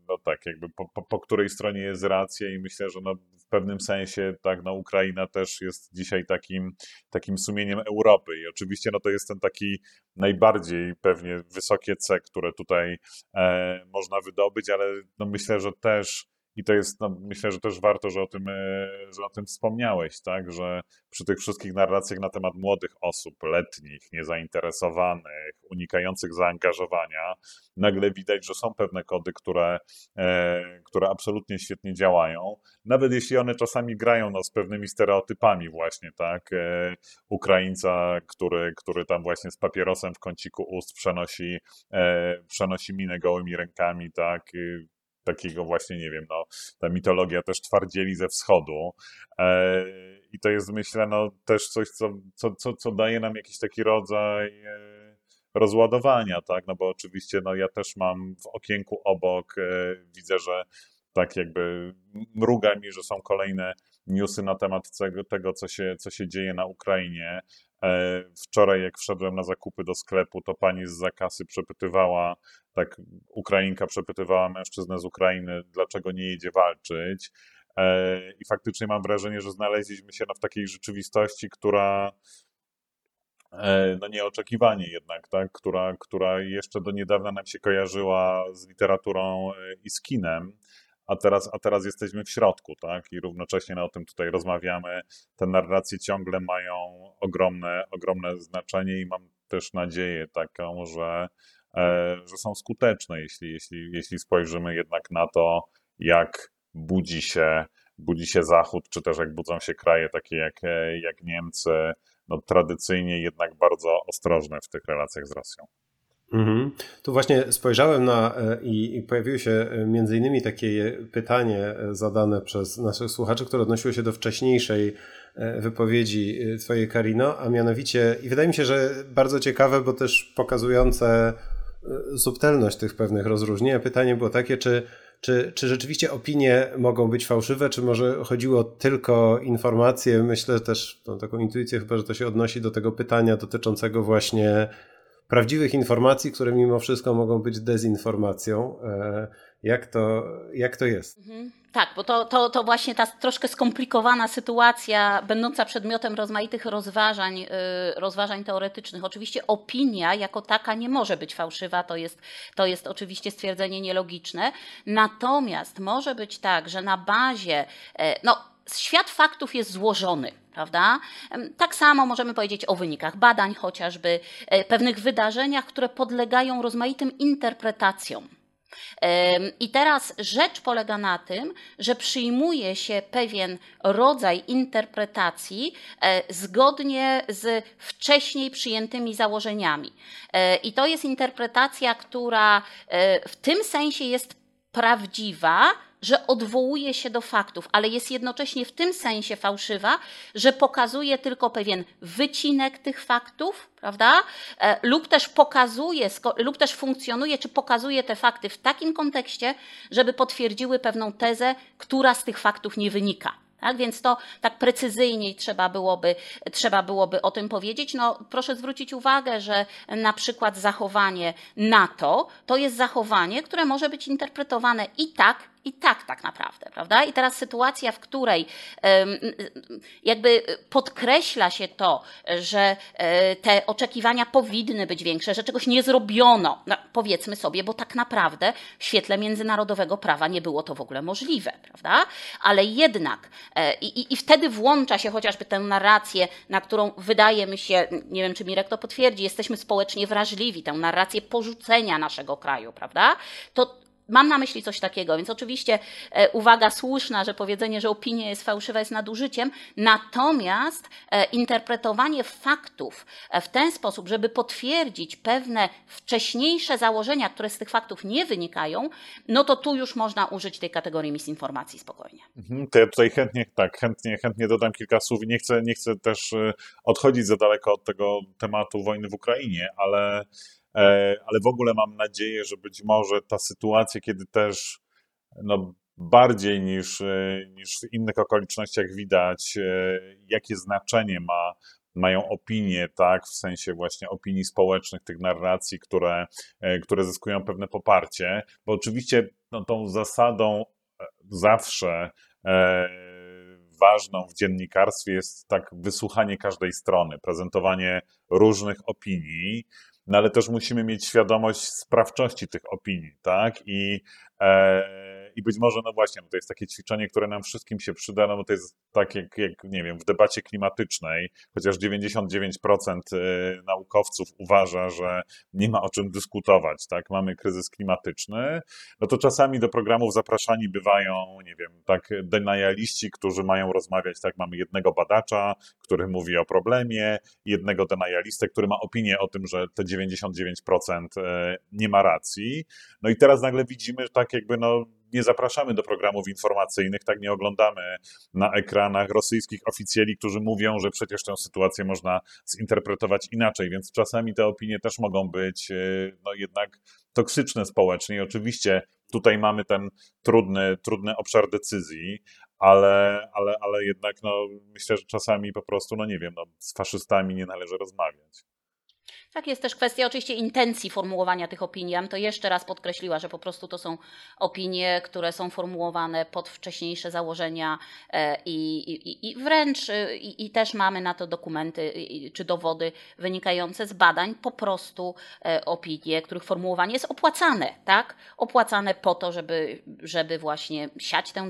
no tak, jakby po, po, po której stronie jest racja i myślę, że no w pewnym sensie tak, no Ukraina też jest dzisiaj takim, takim sumieniem Europy. I oczywiście no to jest ten taki najbardziej pewnie wysokie C, które tutaj e, można wydobyć, ale no myślę, że też i to jest, no, myślę, że też warto, że o, tym, e, że o tym wspomniałeś, tak, że przy tych wszystkich narracjach na temat młodych osób, letnich, niezainteresowanych, unikających zaangażowania, nagle widać, że są pewne kody, które, e, które absolutnie świetnie działają, nawet jeśli one czasami grają no, z pewnymi stereotypami właśnie, tak, e, Ukraińca, który, który tam właśnie z papierosem w kąciku ust przenosi, e, przenosi minę gołymi rękami, tak, takiego właśnie, nie wiem, no, ta mitologia też twardzieli ze wschodu. E, I to jest, myślę, no, też coś, co, co, co, co daje nam jakiś taki rodzaj e, rozładowania, tak, no bo oczywiście, no, ja też mam w okienku obok, e, widzę, że tak jakby mruga mi, że są kolejne newsy na temat tego, tego co, się, co się dzieje na Ukrainie. Wczoraj, jak wszedłem na zakupy do sklepu, to pani z zakasy przepytywała tak Ukrainka przepytywała mężczyznę z Ukrainy, dlaczego nie jedzie walczyć. E, I faktycznie mam wrażenie, że znaleźliśmy się no, w takiej rzeczywistości, która e, no nieoczekiwanie jednak, tak? która, która jeszcze do niedawna nam się kojarzyła z literaturą e, i z kinem, a teraz, a teraz jesteśmy w środku, tak? I równocześnie no, o tym tutaj rozmawiamy. Te narracje ciągle mają ogromne, ogromne znaczenie i mam też nadzieję taką, że E, że są skuteczne, jeśli, jeśli, jeśli spojrzymy jednak na to, jak budzi się, budzi się Zachód, czy też jak budzą się kraje takie jak, jak Niemcy, no tradycyjnie jednak bardzo ostrożne w tych relacjach z Rosją. Mhm. Tu właśnie spojrzałem na e, i, i pojawiło się e, między innymi takie pytanie e, zadane przez naszych słuchaczy, które odnosiło się do wcześniejszej wypowiedzi Twojej, Karino, a mianowicie, i wydaje mi się, że bardzo ciekawe, bo też pokazujące subtelność tych pewnych rozróżnień. Pytanie było takie, czy, czy, czy rzeczywiście opinie mogą być fałszywe, czy może chodziło tylko o informacje? Myślę też, mam taką intuicję chyba, że to się odnosi do tego pytania dotyczącego właśnie prawdziwych informacji, które mimo wszystko mogą być dezinformacją. E, jak to, jak to jest? Mhm. Tak, bo to, to, to właśnie ta troszkę skomplikowana sytuacja, będąca przedmiotem rozmaitych rozważań, y, rozważań teoretycznych. Oczywiście opinia jako taka nie może być fałszywa, to jest, to jest oczywiście stwierdzenie nielogiczne. Natomiast może być tak, że na bazie, e, no, świat faktów jest złożony prawda? Tak samo możemy powiedzieć o wynikach badań, chociażby e, pewnych wydarzeniach, które podlegają rozmaitym interpretacjom. I teraz rzecz polega na tym, że przyjmuje się pewien rodzaj interpretacji e, zgodnie z wcześniej przyjętymi założeniami. E, I to jest interpretacja, która w tym sensie jest prawdziwa, że odwołuje się do faktów, ale jest jednocześnie w tym sensie fałszywa, że pokazuje tylko pewien wycinek tych faktów, prawda? E, lub też pokazuje, lub też funkcjonuje, czy pokazuje te fakty w takim kontekście, żeby potwierdziły pewną tezę, która z tych faktów nie wynika. Tak, więc to tak precyzyjniej trzeba byłoby, trzeba byłoby o tym powiedzieć. No, proszę zwrócić uwagę, że na przykład zachowanie NATO to jest zachowanie, które może być interpretowane i tak, i tak tak naprawdę, prawda? I teraz sytuacja, w której jakby podkreśla się to, że e, te oczekiwania powinny być większe, że czegoś nie zrobiono, no, powiedzmy sobie, bo tak naprawdę w świetle międzynarodowego prawa nie było to w ogóle możliwe, prawda? Ale jednak e, i, i wtedy włącza się chociażby tę narrację, na którą wydaje mi się, nie wiem czy Mirek to potwierdzi, jesteśmy społecznie wrażliwi, tę narrację porzucenia naszego kraju, prawda? To Mam na myśli coś takiego, więc oczywiście e, uwaga słuszna, że powiedzenie, że opinia jest fałszywa jest nadużyciem, natomiast e, interpretowanie faktów e, w ten sposób, żeby potwierdzić pewne wcześniejsze założenia, które z tych faktów nie wynikają, no to tu już można użyć tej kategorii misinformacji spokojnie. Mhm, to ja tutaj chętnie, tak, chętnie, chętnie dodam kilka słów i nie chcę, nie chcę też odchodzić za daleko od tego tematu wojny w Ukrainie, ale E, ale w ogóle mam nadzieję, że być może ta sytuacja, kiedy też no, bardziej niż, e, niż w innych okolicznościach widać, e, jakie znaczenie ma, mają opinie, tak, w sensie właśnie opinii społecznych, tych narracji, które, które zyskują pewne poparcie, bo oczywiście no, tą zasadą zawsze e, ważną w dziennikarstwie jest tak wysłuchanie każdej strony, prezentowanie różnych opinii, no ale też musimy mieć świadomość sprawczości tych opinii, tak? I e, i być może, no właśnie, to jest takie ćwiczenie, które nam wszystkim się przyda, no bo to jest tak jak, jak nie wiem, w debacie klimatycznej, chociaż 99% y, naukowców uważa, że nie ma o czym dyskutować, tak, mamy kryzys klimatyczny, no to czasami do programów zapraszani bywają, nie wiem, tak, denialiści, którzy mają rozmawiać, tak, mamy jednego badacza, który mówi o problemie, jednego denialistę, który ma opinię o tym, że te 99% y, nie ma racji, no i teraz nagle widzimy, że tak jakby, no, nie zapraszamy do programów informacyjnych, tak nie oglądamy na ekranach rosyjskich oficjeli, którzy mówią, że przecież tę sytuację można zinterpretować inaczej, więc czasami te opinie też mogą być e, no, jednak toksyczne społecznie i oczywiście tutaj mamy ten trudny, trudny obszar decyzji, ale, ale, ale jednak no, myślę, że czasami po prostu, no nie wiem, no, z faszystami nie należy rozmawiać. Tak jest też kwestia oczywiście intencji formułowania tych opinii. Ja bym to jeszcze raz podkreśliła, że po prostu to są opinie, które są formułowane pod wcześniejsze założenia e, i, i, i wręcz e, i, i, też mamy na to dokumenty czy dowody wynikające z badań, po prostu e, opinie, których formułowanie jest opłacane, tak? Opłacane po to, żeby, żeby właśnie siać tę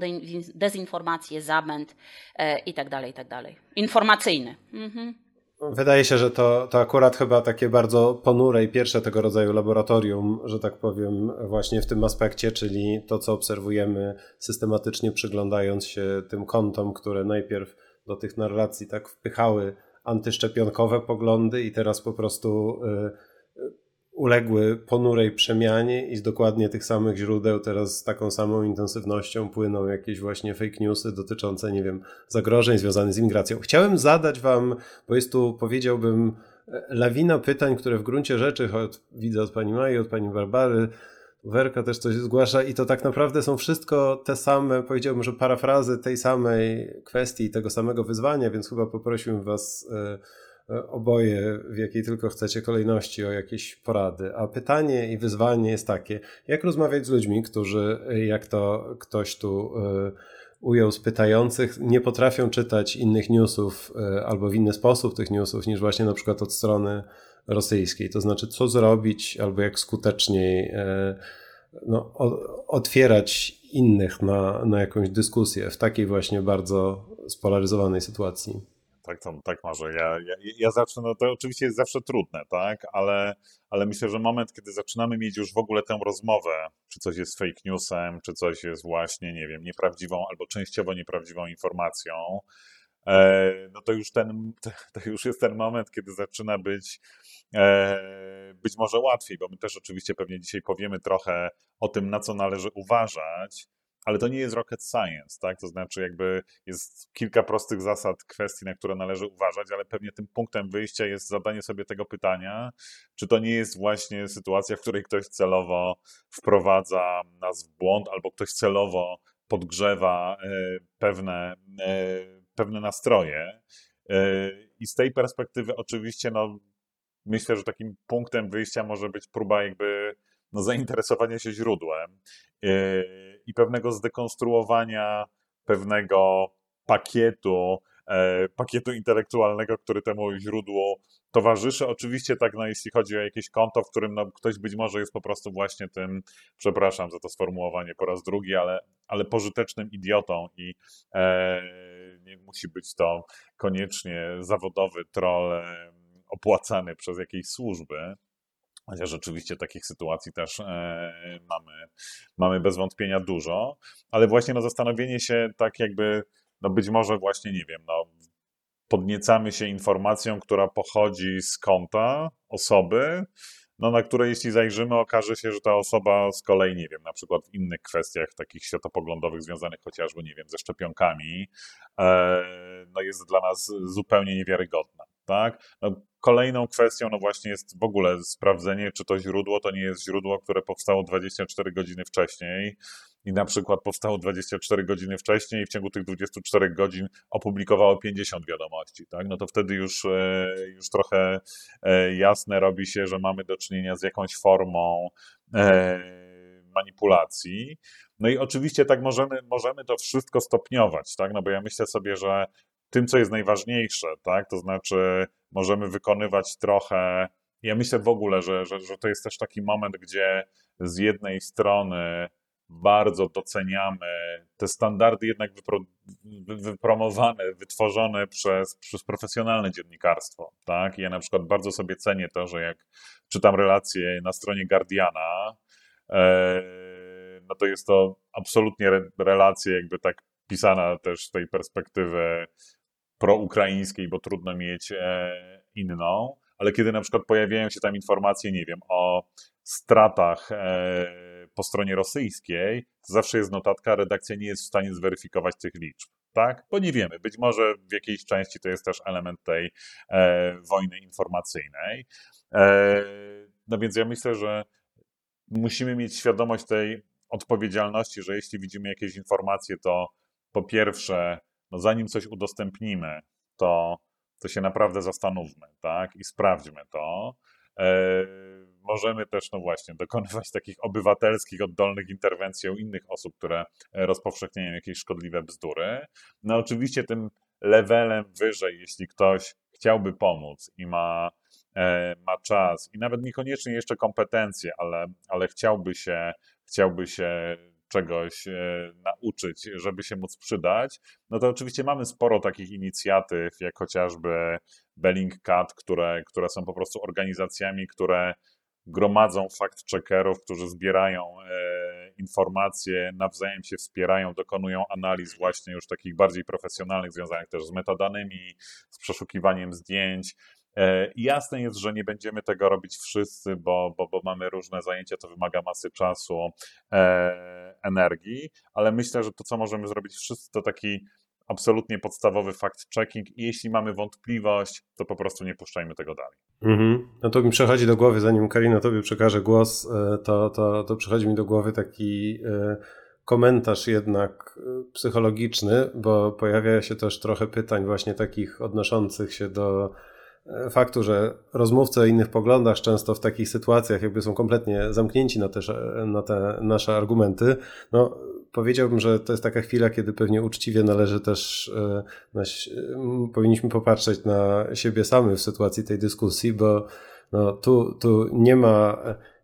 dezinformację, zamęt i tak dalej, i tak dalej. Informacyjny. Mhm. Wydaje się, że to, to akurat chyba takie bardzo ponure i pierwsze tego rodzaju laboratorium, że tak powiem, właśnie w tym aspekcie, czyli to, co obserwujemy systematycznie przyglądając się tym kontom, które najpierw do tych narracji tak wpychały antyszczepionkowe poglądy i teraz po prostu y, y, uległy ponurej przemianie i z dokładnie tych samych źródeł teraz z taką samą intensywnością płyną jakieś właśnie fake newsy dotyczące, nie wiem, zagrożeń związanych z imigracją. Chciałem zadać wam, bo jest tu, powiedziałbym, lawina pytań, które w gruncie rzeczy, choć widzę od pani Maji, od pani Barbary, Werka też coś zgłasza i to tak naprawdę są wszystko te same, powiedziałbym, że parafrazy tej samej kwestii, tego samego wyzwania, więc chyba poprosiłbym was e, oboje, w jakiej tylko chcecie kolejności, o jakieś porady. A pytanie i wyzwanie jest takie, jak rozmawiać z ludźmi, którzy, jak to ktoś tu e, ujął z pytających, nie potrafią czytać innych newsów albo w inny sposób tych newsów niż właśnie na przykład od strony rosyjskiej. To znaczy, co zrobić albo jak skuteczniej e, no, otwierać innych na, na jakąś dyskusję w takiej właśnie bardzo spolaryzowanej sytuacji. Tak, to, tak może. Ja, ja, ja zacznę, no to oczywiście jest zawsze trudne, tak, ale, ale myślę, że moment, kiedy zaczynamy mieć już w ogóle tę rozmowę, czy coś jest fake newsem, czy coś jest właśnie, nie wiem, nieprawdziwą albo częściowo nieprawdziwą informacją, e, no to już ten, to już jest ten moment, kiedy zaczyna być E, być może łatwiej, bo my też oczywiście pewnie dzisiaj powiemy trochę o tym, na co należy uważać, ale to nie jest rocket science, tak? To znaczy, jakby jest kilka prostych zasad, kwestii, na które należy uważać, ale pewnie tym punktem wyjścia jest zadanie sobie tego pytania, czy to nie jest właśnie sytuacja, w której ktoś celowo wprowadza nas w błąd, albo ktoś celowo podgrzewa e, pewne, e, pewne nastroje. I z tej perspektywy, oczywiście, no, myślę, że takim punktem wyjścia może być próba jakby no, zainteresowania się źródłem i pewnego zdekonstruowania pewnego pakietu, e, pakietu intelektualnego, który temu źródłu towarzyszy. Oczywiście tak, no, jeśli chodzi o jakieś konto, w którym no, ktoś być może jest po prostu właśnie tym, przepraszam za to sformułowanie po raz drugi, ale, ale pożytecznym idiotą i e, nie musi być to koniecznie zawodowy troll opłacany przez jakieś służby. Chociaż oczywiście takich sytuacji też e, mamy, mamy bez wątpienia dużo, ale właśnie no, zastanowienie się tak jakby, no być może właśnie, nie wiem, no, podniecamy się informacją, która pochodzi z konta osoby, no, na które jeśli zajrzymy, okaże się, że ta osoba z kolei, nie wiem, na przykład w innych kwestiach takich światopoglądowych związanych chociażby, nie wiem, ze szczepionkami, e, no jest dla nas zupełnie niewiarygodna. Tak? No, kolejną kwestią, no właśnie, jest w ogóle sprawdzenie, czy to źródło to nie jest źródło, które powstało 24 godziny wcześniej i na przykład powstało 24 godziny wcześniej i w ciągu tych 24 godzin opublikowało 50 wiadomości, tak? No to wtedy już, e, już trochę e, jasne robi się, że mamy do czynienia z jakąś formą e, manipulacji. No i oczywiście tak możemy, możemy to wszystko stopniować, tak? No bo ja myślę sobie, że tym, co jest najważniejsze, tak? To znaczy, możemy wykonywać trochę. Ja myślę w ogóle, że, że, że to jest też taki moment, gdzie z jednej strony bardzo doceniamy te standardy jednak wypro, wypromowane, wytworzone przez, przez profesjonalne dziennikarstwo. Tak? Ja na przykład bardzo sobie cenię to, że jak czytam relacje na stronie Guardiana, e, no to jest to absolutnie relacja jakby tak pisana też z tej perspektywy proukraińskiej, bo trudno mieć e, inną, ale kiedy na przykład pojawiają się tam informacje, nie wiem, o stratach e, po stronie rosyjskiej, to zawsze jest notatka, redakcja nie jest w stanie zweryfikować tych liczb. Tak? Bo nie wiemy. Być może w jakiejś części to jest też element tej e, wojny informacyjnej. No więc ja myślę, że musimy mieć świadomość tej odpowiedzialności, że jeśli widzimy jakieś informacje, to po pierwsze no zanim coś udostępnimy, to, to się naprawdę zastanówmy, tak, i sprawdźmy to. E, możemy też, no właśnie, dokonywać takich obywatelskich, oddolnych interwencji u innych osób, które rozpowszechniają jakieś szkodliwe bzdury. No oczywiście tym levelem wyżej, jeśli ktoś chciałby pomóc i ma, e, ma czas i nawet niekoniecznie jeszcze kompetencje, ale, ale chciałby się, chciałby się czegoś nauczyć, żeby się móc przydać, no to oczywiście mamy sporo takich inicjatyw, jak chociażby Bellingcat, które, które są po prostu organizacjami, które gromadzą fact-checkerów, którzy zbierają e, informacje, nawzajem się wspierają, dokonują analiz właśnie już takich bardziej profesjonalnych, związanych też z metadanymi, z przeszukiwaniem zdjęć. E, jasne jest, że nie będziemy tego robić wszyscy, bo, bo, bo mamy różne zajęcia, to wymaga masy czasu, e, energii, ale myślę, że to, co możemy zrobić wszyscy, to taki absolutnie podstawowy fact-checking i jeśli mamy wątpliwość, to po prostu nie puszczajmy tego dalej. Mhm. No to mi przechodzi do głowy, zanim Karina tobie przekaże głos, e, to, to, to przychodzi mi do głowy taki komentarz jednak psychologiczny, bo pojawia się też trochę pytań właśnie takich odnoszących się do faktu, że rozmówcy o innych poglądach często w takich sytuacjach jakby są kompletnie zamknięci na te, na te nasze argumenty. No, powiedziałbym, że to jest taka chwila, kiedy pewnie uczciwie należy też, e, na, powinniśmy popatrzeć na siebie samych w sytuacji tej dyskusji, bo no, tu, tu nie ma,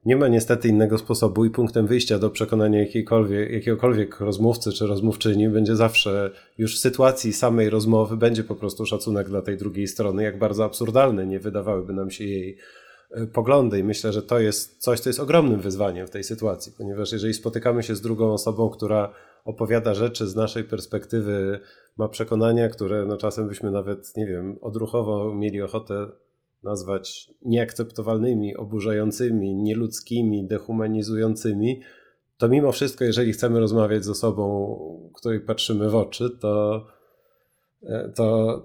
nie ma niestety innego sposobu i punktem wyjścia do przekonania jakiegokolwiek rozmówcy czy rozmówczyni będzie zawsze już w sytuacji samej rozmowy będzie po prostu szacunek dla tej drugiej strony, jak bardzo absurdalne nie wydawałyby nam się jej E, poglądy. I myślę, że to jest coś, co jest ogromnym wyzwaniem w tej sytuacji, ponieważ jeżeli spotykamy się z drugą osobą, która opowiada rzeczy z naszej perspektywy, ma przekonania, które no czasem byśmy nawet, nie wiem, odruchowo mieli ochotę nazwać nieakceptowalnymi, oburzającymi, nieludzkimi, dehumanizującymi, to mimo wszystko, jeżeli chcemy rozmawiać z osobą, której patrzymy w oczy, to, e, to,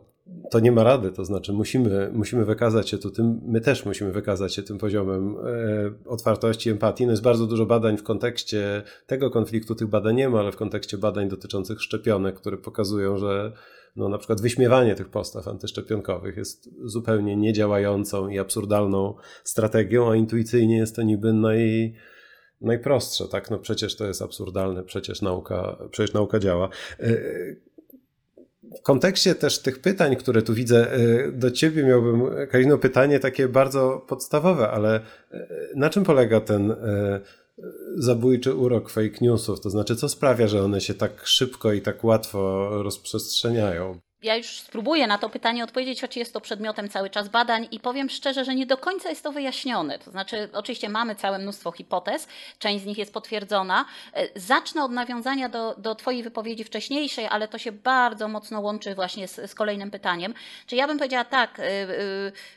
to nie ma rady, to znaczy musimy, musimy wykazać się tu tym, my też musimy wykazać się tym poziomem e, otwartości, empatii. No jest bardzo dużo badań w kontekście tego konfliktu, tych badań nie ma, ale w kontekście badań dotyczących szczepionek, które pokazują, że no, na przykład wyśmiewanie tych postaw antyszczepionkowych jest zupełnie niedziałającą i absurdalną strategią, a intuicyjnie jest to niby naj, najprostsze, tak? No przecież to jest absurdalne, przecież nauka, przecież nauka działa. E, w kontekście też tych pytań, które tu widzę, e, do ciebie miałbym, Karino, pytanie takie bardzo podstawowe, ale e, na czym polega ten zabójczy urok fake newsów? To znaczy, co sprawia, że one się tak szybko i tak łatwo rozprzestrzeniają? Ja już spróbuję na to pytanie odpowiedzieć, choć jest to przedmiotem cały czas badań i powiem szczerze, że nie do końca jest to wyjaśnione. To znaczy, oczywiście mamy całe mnóstwo hipotez, część z nich jest potwierdzona. E, zacznę od nawiązania do, do Twojej wypowiedzi wcześniejszej, ale to się bardzo mocno łączy właśnie z, z kolejnym pytaniem. Czy ja bym powiedziała tak, yy,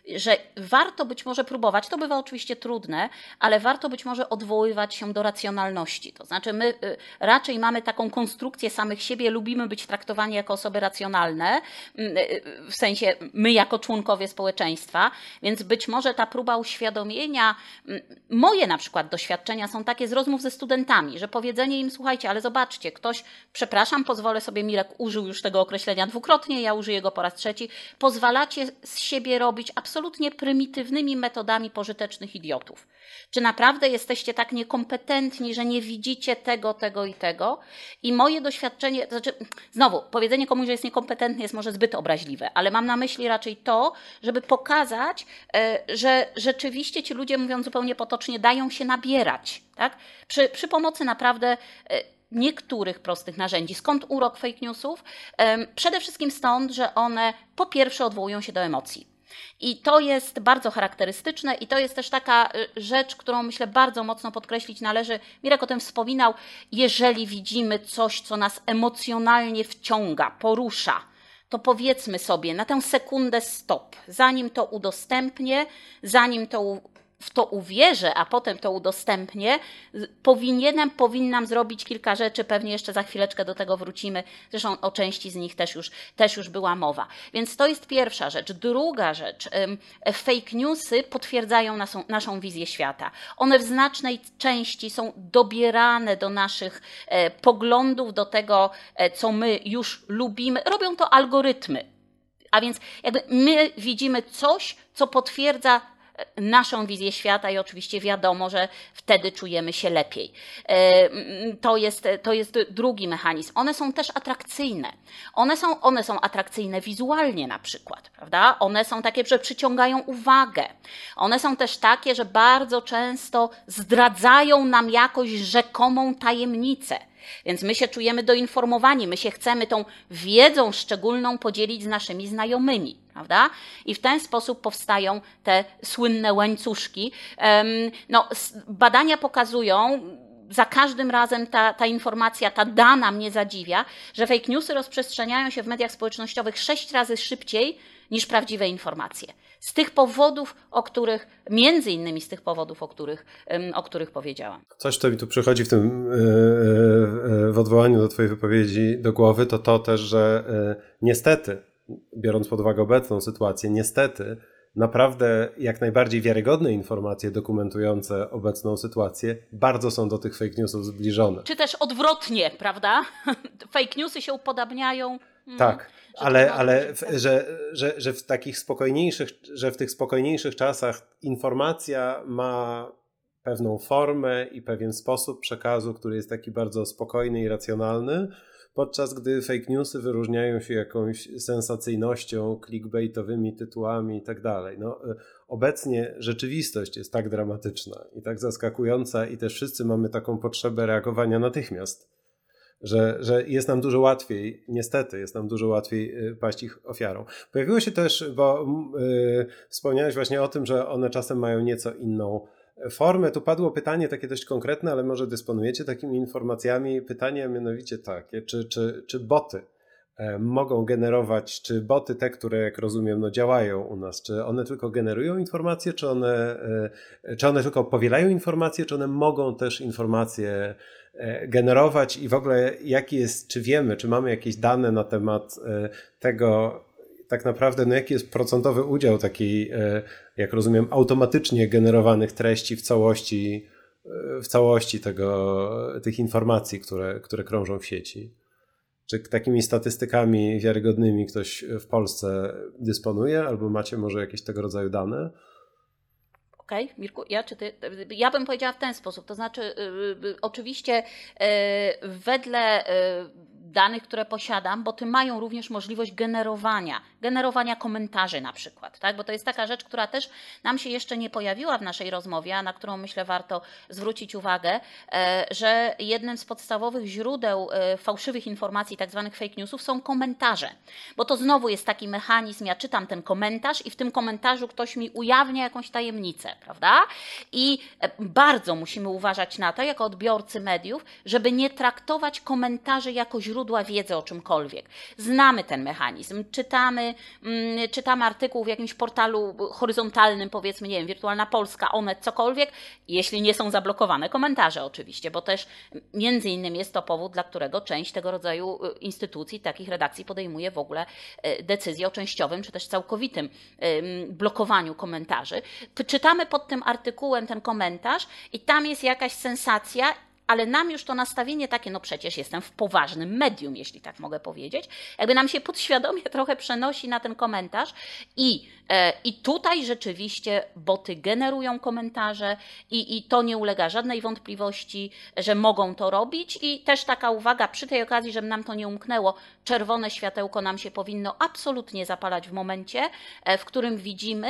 yy, że warto być może próbować, to bywa oczywiście trudne, ale warto być może odwoływać się do racjonalności. To znaczy, my raczej mamy taką konstrukcję samych siebie, lubimy być traktowani jako osoby racjonalne w sensie my jako członkowie społeczeństwa, więc być może ta próba uświadomienia, mm, moje na przykład doświadczenia są takie z rozmów ze studentami, że powiedzenie im, słuchajcie, ale zobaczcie, ktoś, przepraszam, pozwolę sobie, Mirek użył już tego określenia dwukrotnie, ja użyję go po raz trzeci, pozwalacie z siebie robić absolutnie prymitywnymi metodami pożytecznych idiotów. Czy naprawdę jesteście tak niekompetentni, że nie widzicie tego, tego i tego? I moje doświadczenie, to znaczy, znowu, powiedzenie komuś, że jest niekompetentny, jest może zbyt obraźliwe, ale mam na myśli raczej to, żeby pokazać, e, że rzeczywiście ci ludzie, mówiąc zupełnie potocznie, dają się nabierać. Tak? Przy, przy pomocy naprawdę e, niektórych prostych narzędzi. Skąd urok fake newsów? Przede wszystkim stąd, że one po pierwsze odwołują się do emocji. I to jest bardzo charakterystyczne i to jest też taka y, rzecz, którą myślę bardzo mocno podkreślić należy. Mirek o tym wspominał, jeżeli widzimy coś, co nas emocjonalnie wciąga, porusza, to powiedzmy sobie na tę sekundę stop, zanim to udostępnię, zanim to w to uwierzę, a potem to udostępnię, powinienem, powinnam zrobić kilka rzeczy, pewnie jeszcze za chwileczkę do tego wrócimy, zresztą o części z nich też już, też już była mowa. Więc to jest pierwsza rzecz. Druga rzecz, fake newsy potwierdzają naszą, naszą wizję świata. One w znacznej części są dobierane do naszych e, poglądów, do tego, e, co my już lubimy. Robią to algorytmy. A więc jakby my widzimy coś, co potwierdza naszą wizję świata i oczywiście wiadomo, że wtedy czujemy się lepiej. E, to jest, to jest drugi mechanizm. One są też atrakcyjne. One są, one są atrakcyjne wizualnie na przykład, prawda? One są takie, że przyciągają uwagę. One są też takie, że bardzo często zdradzają nam jakąś rzekomą tajemnicę. Więc my się czujemy doinformowani, my się chcemy tą wiedzą szczególną podzielić z naszymi znajomymi, prawda? I w ten sposób powstają te słynne łańcuszki. No, badania pokazują, za każdym razem ta, ta informacja, ta dana mnie zadziwia, że fake newsy rozprzestrzeniają się w mediach społecznościowych sześć razy szybciej niż prawdziwe informacje. Z tych powodów, o których, między innymi z tych powodów, o których, o których powiedziałam. Coś, co mi tu przychodzi w tym, e, e, w odwołaniu do Twojej wypowiedzi do głowy, to to też, że e, niestety, biorąc pod uwagę obecną sytuację, niestety, naprawdę jak najbardziej wiarygodne informacje dokumentujące obecną sytuację bardzo są do tych fake newsów zbliżone. Czy też odwrotnie, prawda? Fake newsy się upodabniają. Mm, tak, ale, ale w, że, że, że w takich spokojniejszych, że w tych spokojniejszych czasach informacja ma pewną formę i pewien sposób przekazu, który jest taki bardzo spokojny i racjonalny, podczas gdy fake newsy wyróżniają się jakąś sensacyjnością, clickbaitowymi tytułami i tak dalej. No, e, obecnie rzeczywistość jest tak dramatyczna i tak zaskakująca i też wszyscy mamy taką potrzebę reagowania natychmiast. Że, że jest nam dużo łatwiej, niestety, jest nam dużo łatwiej e, paść ich ofiarą. Pojawiło się też, bo yy, wspomniałeś właśnie o tym, że one czasem mają nieco inną formę. Tu padło pytanie takie dość konkretne, ale może dysponujecie takimi informacjami. Pytanie mianowicie takie, czy, czy, czy boty e, mogą generować, czy boty te, które jak rozumiem no, działają u nas, czy one tylko generują informacje, czy one, e, czy one tylko powielają informacje, czy one mogą też informacje e, generować i w ogóle jaki jest, czy wiemy, czy mamy jakieś dane na temat tego, tak naprawdę, no jaki jest procentowy udział takiej, e, jak rozumiem, automatycznie generowanych treści w całości, e, w całości tego, tych informacji, które, które krążą w sieci? Czy takimi statystykami wiarygodnymi ktoś w Polsce dysponuje, albo macie może jakieś tego rodzaju dane? Okej, okay, Mirku, ja czy ty? Ja bym powiedziała w ten sposób. To znaczy, yy, oczywiście yy, wedle yy, danych, które posiadam, bo ty mają również możliwość generowania, generowania komentarzy na przykład, tak? Bo to jest taka rzecz, która też nam się jeszcze nie pojawiła w naszej rozmowie, a na którą myślę warto zwrócić uwagę, e, że jednym z podstawowych źródeł e, fałszywych informacji, tak zwanych fake newsów, są komentarze. Bo to znowu jest taki mechanizm, ja czytam ten komentarz i w tym komentarzu ktoś mi ujawnia jakąś tajemnicę, prawda? I e, bardzo musimy uważać na to, jako odbiorcy mediów, żeby nie traktować komentarzy jako źródło źródła wiedzy o czymkolwiek. Znamy ten mechanizm, czytamy, mm, czytamy artykuł w jakimś portalu horyzontalnym, powiedzmy, nie wiem, Wirtualna Polska, Onet, cokolwiek, jeśli nie są zablokowane komentarze oczywiście, bo też między innymi jest to powód, dla którego część tego rodzaju y, instytucji, takich redakcji podejmuje w ogóle y, decyzję o częściowym czy też całkowitym blokowaniu komentarzy. Czytamy pod tym artykułem ten komentarz i tam jest jakaś sensacja ale nam już to nastawienie takie, no przecież jestem w poważnym medium, jeśli tak mogę powiedzieć, jakby nam się podświadomie trochę przenosi na ten komentarz. I, e, i tutaj rzeczywiście boty generują komentarze i, i to nie ulega żadnej wątpliwości, że mogą to robić. I też taka uwaga przy tej okazji, żeby nam to nie umknęło, czerwone światełko nam się powinno absolutnie zapalać w momencie, e, w którym widzimy,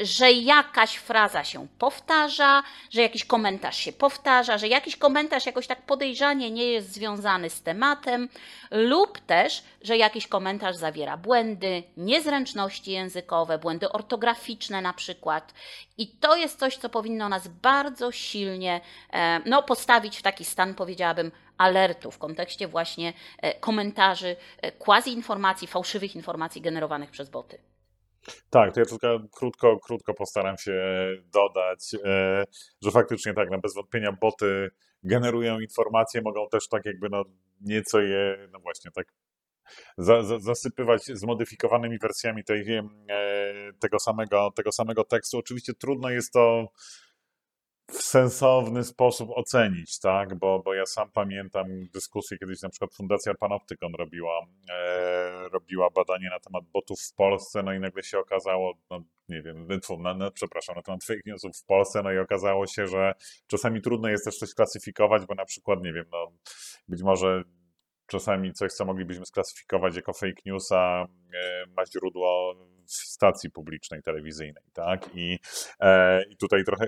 że jakaś fraza się powtarza, że jakiś komentarz się powtarza, że jakiś komentarz jakoś tak podejrzanie nie jest związany z tematem, lub też, że jakiś komentarz zawiera błędy, niezręczności językowe, błędy ortograficzne na przykład. I to jest coś, co powinno nas bardzo silnie e, no, postawić w taki stan, powiedziałabym, alertu w kontekście właśnie e, komentarzy, quasi informacji, fałszywych informacji generowanych przez boty. Tak, to ja tylko krótko, krótko postaram się dodać, e, że faktycznie tak, no bez wątpienia boty generują informacje, mogą też tak jakby no nieco je, no właśnie tak za, za, zasypywać zmodyfikowanymi wersjami tej, e, tego, samego, tego samego tekstu. Oczywiście trudno jest to w sensowny sposób ocenić, tak? Bo, bo ja sam pamiętam dyskusję kiedyś na przykład Fundacja Panoptykon robiła, e, robiła badanie na temat botów w Polsce, no i nagle się okazało, no nie wiem, no, no, przepraszam, na temat fake newsów w Polsce, no i okazało się, że czasami trudno jest też coś klasyfikować, bo na przykład, nie wiem, no być może czasami coś, co moglibyśmy sklasyfikować jako fake newsa, e, ma źródło w stacji publicznej, telewizyjnej, tak? I, e, i tutaj trochę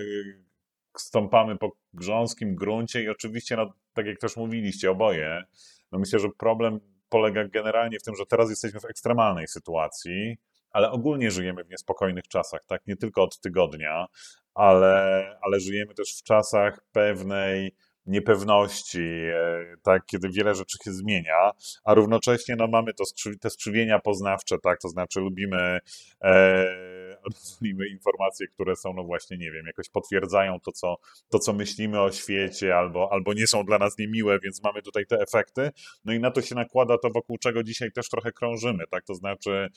stąpamy po grząskim gruncie i oczywiście no, tak jak też mówiliście oboje, no myślę, że problem polega generalnie w tym, że teraz jesteśmy w ekstremalnej sytuacji, ale ogólnie żyjemy w niespokojnych czasach, tak? Nie tylko od tygodnia, ale, ale żyjemy też w czasach pewnej niepewności, e, tak, kiedy wiele rzeczy się zmienia, a równocześnie no, mamy to te skrzywienia poznawcze, tak, to znaczy lubimy, e, lubimy informacje, które są, no właśnie, nie wiem, jakoś potwierdzają to, co, to, co myślimy o świecie, albo, albo nie są dla nas niemiłe, więc mamy tutaj te efekty, no i na to się nakłada to, wokół czego dzisiaj też trochę krążymy, tak, to znaczy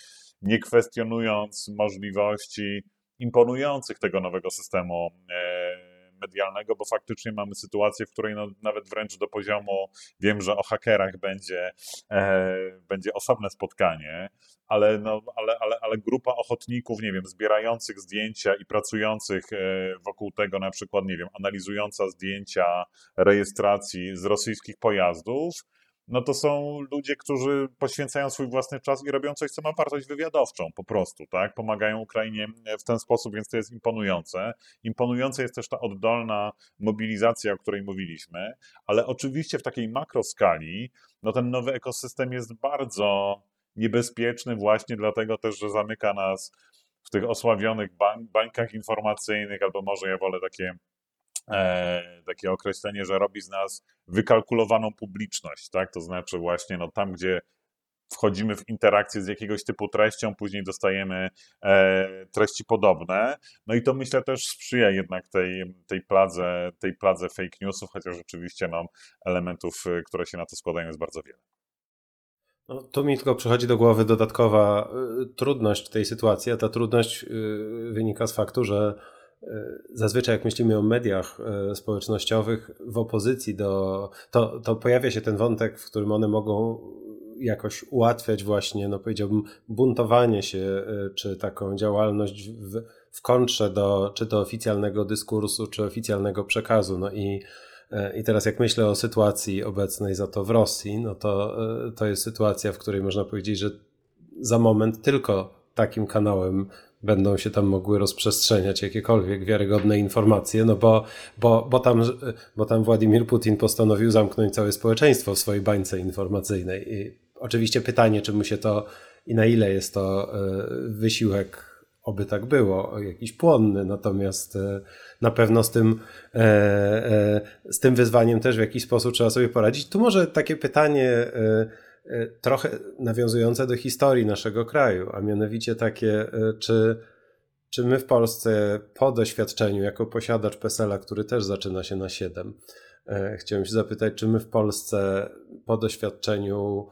nie kwestionując możliwości imponujących tego nowego systemu e, medialnego, bo faktycznie mamy sytuację, w której no, nawet wręcz do poziomu, wiem, że o hakerach będzie, e, będzie osobne spotkanie, ale, no, ale, ale, ale grupa ochotników, nie wiem, zbierających zdjęcia i pracujących e, wokół tego, na przykład, nie wiem, analizująca zdjęcia rejestracji z rosyjskich pojazdów, no to są ludzie, którzy poświęcają swój własny czas i robią coś, co ma wartość wywiadowczą po prostu, tak? Pomagają Ukrainie w ten sposób, więc to jest imponujące. Imponująca jest też ta oddolna mobilizacja, o której mówiliśmy, ale oczywiście w takiej makroskali, no ten nowy ekosystem jest bardzo niebezpieczny właśnie dlatego też, że zamyka nas w tych osławionych bań, bańkach informacyjnych, albo może ja wolę takie e, takie określenie, że robi z nas wykalkulowaną publiczność, tak? To znaczy właśnie no, tam, gdzie wchodzimy w interakcję z jakiegoś typu treścią, później dostajemy e, treści podobne. No i to myślę też sprzyja jednak tej, tej, pladze, tej pladze fake newsów, chociaż rzeczywiście no, elementów, e, które się na to składają jest bardzo wiele. No, tu mi tylko przychodzi do głowy dodatkowa y, trudność tej sytuacji, a ta trudność y, wynika z faktu, że zazwyczaj jak myślimy o mediach e, społecznościowych w opozycji do, to, to pojawia się ten wątek, w którym one mogą jakoś ułatwiać właśnie, no powiedziałbym, buntowanie się, e, czy taką działalność w, w kontrze do, czy do oficjalnego dyskursu, czy oficjalnego przekazu. No i, i teraz jak myślę o sytuacji obecnej za to w Rosji, no to, to jest sytuacja, w której można powiedzieć, że za moment tylko takim kanałem będą się tam mogły rozprzestrzeniać jakiekolwiek wiarygodne informacje, no bo, bo, bo, tam, bo tam Władimir Putin postanowił zamknąć całe społeczeństwo w swojej bańce informacyjnej. I oczywiście pytanie, czy mu się to i na ile jest to e, wysiłek, oby tak było, jakiś płonny, natomiast e, na pewno z tym, e, z tym wyzwaniem też w jakiś sposób trzeba sobie poradzić. Tu może takie pytanie, trochę nawiązujące do historii naszego kraju, a mianowicie takie, e, czy, czy my w Polsce po doświadczeniu jako posiadacz PESEL-a, który też zaczyna się na 7, e, chciałem się zapytać, czy my w Polsce po doświadczeniu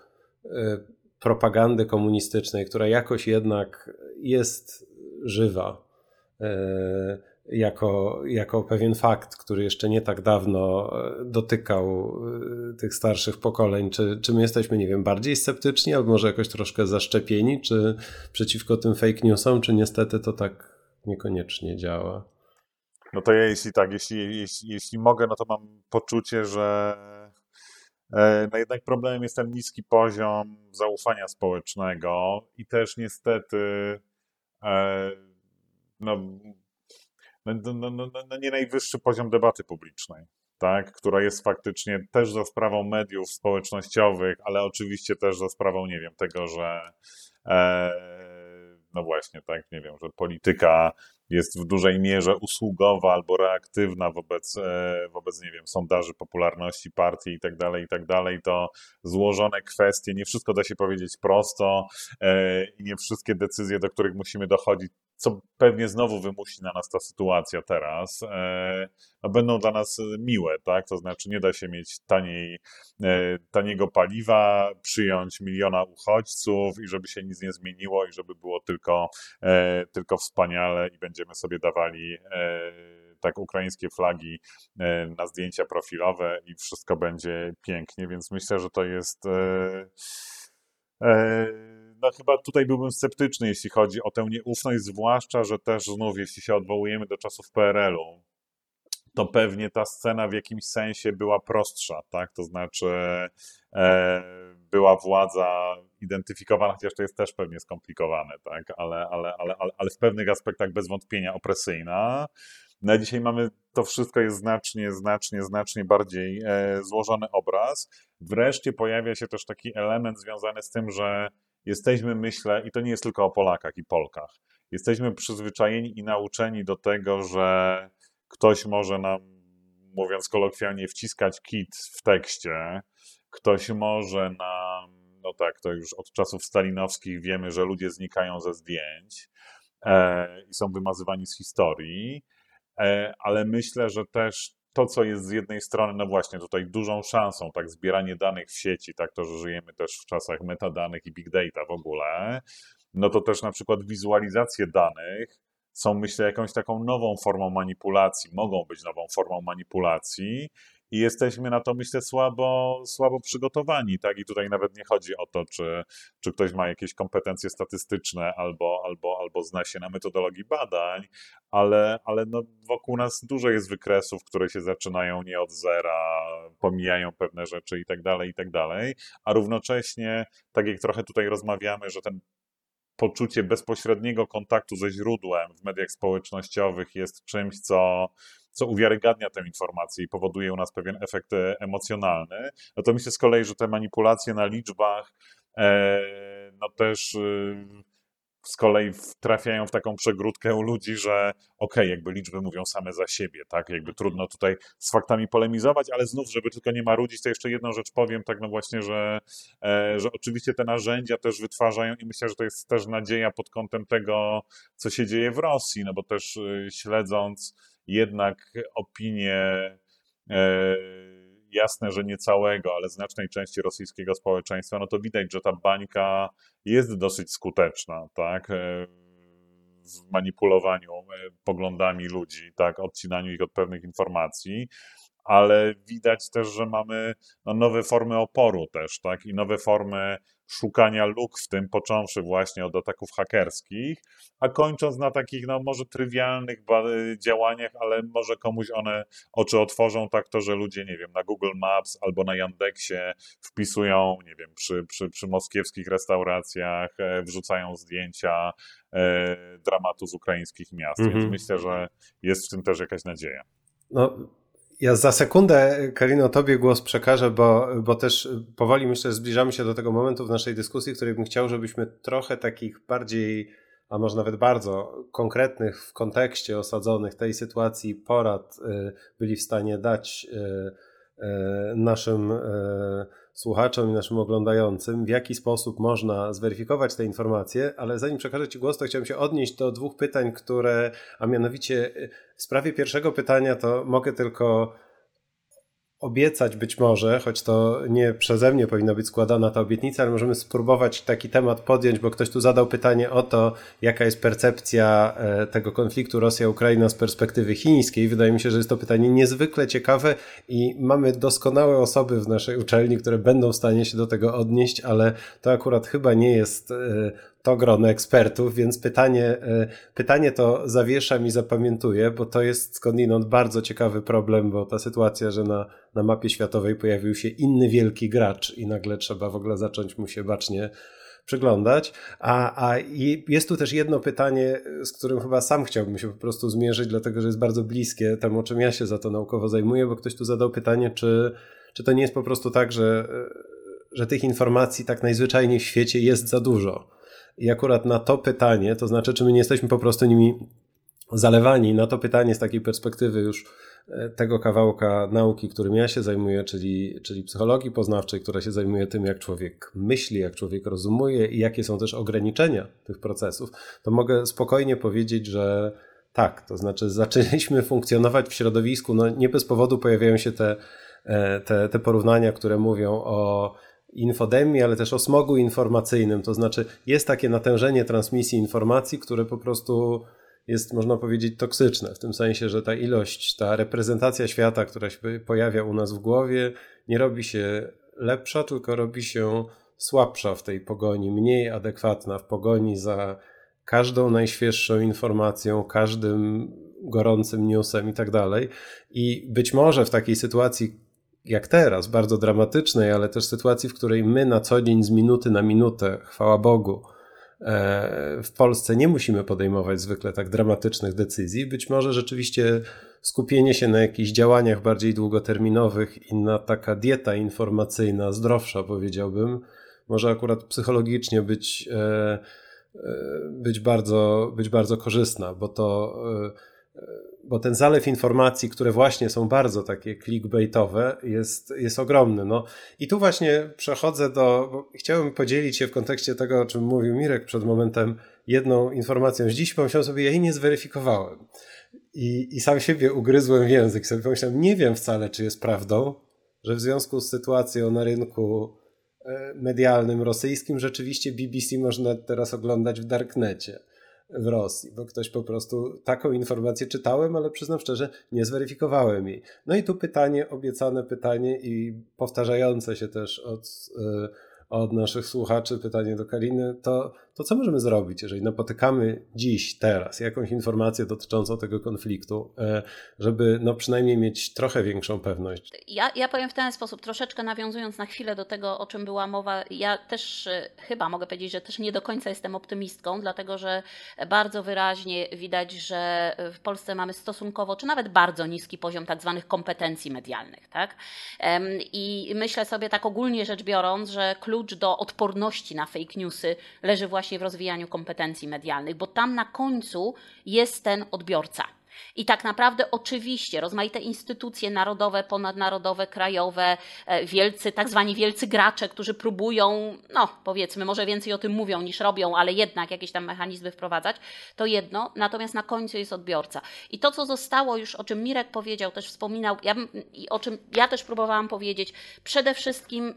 propagandy komunistycznej, która jakoś jednak jest żywa, jako, jako pewien fakt, który jeszcze nie tak dawno e, dotykał e, tych starszych pokoleń. Czy, czy my jesteśmy, nie wiem, bardziej sceptyczni, albo może jakoś troszkę zaszczepieni, czy przeciwko tym fake newsom, czy niestety to tak niekoniecznie działa? No to ja jeśli tak, jeśli, jeśli, jeśli mogę, no to mam poczucie, że e, no jednak problemem jest ten niski poziom zaufania społecznego i też niestety no, no, no, no, no, nie najwyższy poziom debaty publicznej, tak, która jest faktycznie też za sprawą mediów społecznościowych, ale oczywiście też za sprawą, nie wiem, tego, że e, no właśnie, tak, nie wiem, że polityka jest w dużej mierze usługowa albo reaktywna wobec, e, wobec nie wiem, sondaży popularności partii i tak dalej, i tak dalej, to złożone kwestie, nie wszystko da się powiedzieć prosto e, i nie wszystkie decyzje, do których musimy dochodzić, co pewnie znowu wymusi na nas ta sytuacja teraz, e, no będą dla nas miłe, tak? To znaczy nie da się mieć taniej, taniego paliwa, przyjąć miliona uchodźców i żeby się nic nie zmieniło i żeby było tylko, tylko wspaniale i będziemy sobie dawali tak ukraińskie flagi na zdjęcia profilowe i wszystko będzie pięknie, więc myślę, że to jest no chyba tutaj byłbym sceptyczny, jeśli chodzi o tę nieufność, zwłaszcza, że też znów, jeśli się odwołujemy do czasów PRL-u, to pewnie ta scena w jakimś sensie była prostsza, tak? To znaczy e, była władza identyfikowana, chociaż to jest też pewnie skomplikowane, tak? Ale, ale, ale, ale, ale w pewnych aspektach bez wątpienia opresyjna. No, dzisiaj mamy to wszystko jest znacznie, znacznie, znacznie bardziej e, złożony obraz. Wreszcie pojawia się też taki element związany z tym, że jesteśmy, myślę, i to nie jest tylko o Polakach i Polkach, jesteśmy przyzwyczajeni i nauczeni do tego, że ktoś może nam, mówiąc kolokwialnie, wciskać kit w tekście, ktoś może nam, no tak, to już od czasów stalinowskich wiemy, że ludzie znikają ze zdjęć e, i są wymazywani z historii, e, ale myślę, że też to, co jest z jednej strony, no właśnie tutaj dużą szansą, tak, zbieranie danych w sieci, tak, to, że żyjemy też w czasach metadanych i big data w ogóle, no to też na przykład wizualizacje danych są, myślę, jakąś taką nową formą manipulacji, mogą być nową formą manipulacji i jesteśmy na to, myślę, słabo, słabo przygotowani, tak? I tutaj nawet nie chodzi o to, czy, czy ktoś ma jakieś kompetencje statystyczne albo, albo, albo zna się na metodologii badań, ale, ale no wokół nas dużo jest wykresów, które się zaczynają nie od zera, pomijają pewne rzeczy i tak dalej, i tak dalej, a równocześnie, tak jak trochę tutaj rozmawiamy, że ten poczucie bezpośredniego kontaktu ze źródłem w mediach społecznościowych jest czymś, co, co uwiarygadnia tę informację i powoduje u nas pewien efekt e, emocjonalny. No to myślę z kolei, że te manipulacje na liczbach, e, no też y, z kolei trafiają w taką przegródkę u ludzi, że okej, okay, jakby liczby mówią same za siebie, tak, jakby trudno tutaj z faktami polemizować, ale znów, żeby tylko nie marudzić, to jeszcze jedną rzecz powiem, tak no właśnie, że, e, że oczywiście te narzędzia też wytwarzają i myślę, że to jest też nadzieja pod kątem tego, co się dzieje w Rosji, no bo też y, śledząc jednak opinie e, jasne, że nie całego, ale znacznej części rosyjskiego społeczeństwa, no to widać, że ta bańka jest dosyć skuteczna, tak? E, w manipulowaniu e, poglądami ludzi, tak, odcinaniu ich od pewnych informacji, ale widać też, że mamy no, nowe formy oporu też, tak, i nowe formy szukania luk w tym, począwszy właśnie od ataków hakerskich, a kończąc na takich, no może trywialnych działaniach, ale może komuś one oczy otworzą tak to, że ludzie, nie wiem, na Google Maps albo na Yandexie wpisują, nie wiem, przy, przy, przy moskiewskich restauracjach, e, wrzucają zdjęcia e, dramatu z ukraińskich miast, -hmm. więc mhm. myślę, że jest w tym też jakaś nadzieja. No, ja za sekundę, Karino, tobie głos przekażę, bo, bo też powoli myślę, że zbliżamy się do tego momentu w naszej dyskusji, w której bym chciał, żebyśmy trochę takich bardziej, a może nawet bardzo konkretnych w kontekście osadzonych tej sytuacji porad y, byli w stanie dać y, naszym słuchaczom i naszym oglądającym, w jaki sposób można zweryfikować te informacje, ale zanim przekażę Ci głos, to chciałem się odnieść do dwóch pytań, które, a mianowicie w sprawie pierwszego pytania to mogę tylko obiecać być może, choć to nie przeze mnie powinna być składana ta obietnica, ale możemy spróbować taki temat podjąć, bo ktoś tu zadał pytanie o to, jaka jest percepcja e, tego konfliktu Rosja-Ukraina z perspektywy chińskiej. Wydaje mi się, że jest to pytanie niezwykle ciekawe i mamy doskonałe osoby w naszej uczelni, które będą w stanie się do tego odnieść, ale to akurat chyba nie jest e, to grono ekspertów, więc pytanie, e, pytanie to zawieszam i zapamiętuję, bo to jest skądinąd bardzo ciekawy problem, bo ta sytuacja, że na, na mapie światowej pojawił się inny wielki gracz i nagle trzeba w ogóle zacząć mu się bacznie przyglądać. A, a jest tu też jedno pytanie, z którym chyba sam chciałbym się po prostu zmierzyć, dlatego że jest bardzo bliskie temu, czym ja się za to naukowo zajmuję, bo ktoś tu zadał pytanie, czy, czy to nie jest po prostu tak, że, że tych informacji tak najzwyczajniej w świecie jest za dużo i akurat na to pytanie, to znaczy, czy my nie jesteśmy po prostu nimi zalewani, na to pytanie z takiej perspektywy już e, tego kawałka nauki, którym ja się zajmuję, czyli, czyli psychologii poznawczej, która się zajmuje tym, jak człowiek myśli, jak człowiek rozumuje i jakie są też ograniczenia tych procesów, to mogę spokojnie powiedzieć, że tak, to znaczy zaczęliśmy funkcjonować w środowisku, no nie bez powodu pojawiają się te, e, te, te porównania, które mówią o infodemii, ale też o smogu informacyjnym. To znaczy, jest takie natężenie transmisji informacji, które po prostu jest, można powiedzieć, toksyczne, w tym sensie, że ta ilość, ta reprezentacja świata, która się pojawia u nas w głowie, nie robi się lepsza, tylko robi się słabsza w tej pogoni, mniej adekwatna w pogoni za każdą najświeższą informacją, każdym gorącym newsem i tak dalej. I być może w takiej sytuacji, jak teraz, bardzo dramatycznej, ale też sytuacji, w której my na co dzień z minuty na minutę, chwała Bogu, e, w Polsce nie musimy podejmować zwykle tak dramatycznych decyzji. Być może rzeczywiście skupienie się na jakichś działaniach bardziej długoterminowych i na taka dieta informacyjna, zdrowsza powiedziałbym, może akurat psychologicznie być, e, e, być, bardzo, być bardzo korzystna, bo to bo ten zalew informacji, które właśnie są bardzo takie clickbaitowe, jest, jest ogromny. No. I tu właśnie przechodzę do. chciałbym podzielić się w kontekście tego, o czym mówił Mirek przed momentem, jedną informacją dziś. Pomyślałem sobie, ja jej nie zweryfikowałem. I, I sam siebie ugryzłem w język. Sobie pomyślałem, nie wiem wcale, czy jest prawdą, że w związku z sytuacją na rynku e, medialnym rosyjskim rzeczywiście BBC można teraz oglądać w darknecie w Rosji, bo ktoś po prostu taką informację czytałem, ale przyznam szczerze, nie zweryfikowałem jej. No i tu pytanie, obiecane pytanie i powtarzające się też od, e, od naszych słuchaczy, pytanie do Kariny, to to co możemy zrobić, jeżeli napotykamy dziś, teraz jakąś informację dotyczącą tego konfliktu, e, żeby no przynajmniej mieć trochę większą pewność? Ja, ja powiem w ten sposób, troszeczkę nawiązując na chwilę do tego, o czym była mowa, ja też e, chyba mogę powiedzieć, że też nie do końca jestem optymistką, dlatego że bardzo wyraźnie widać, że w Polsce mamy stosunkowo, czy nawet bardzo niski poziom tak zwanych kompetencji medialnych. Tak? I myślę sobie tak ogólnie rzecz biorąc, że klucz do odporności na fake newsy leży właśnie właśnie w rozwijaniu kompetencji medialnych, bo tam na końcu jest ten odbiorca. I tak naprawdę oczywiście rozmaite instytucje narodowe, ponadnarodowe, krajowe, e, wielcy, tak zwani wielcy gracze, którzy próbują, no powiedzmy, może więcej o tym mówią niż robią, ale jednak jakieś tam mechanizmy wprowadzać, to jedno, natomiast na końcu jest odbiorca. I to, co zostało już, o czym Mirek powiedział, też wspominał, ja, i o czym ja też próbowałam powiedzieć, przede wszystkim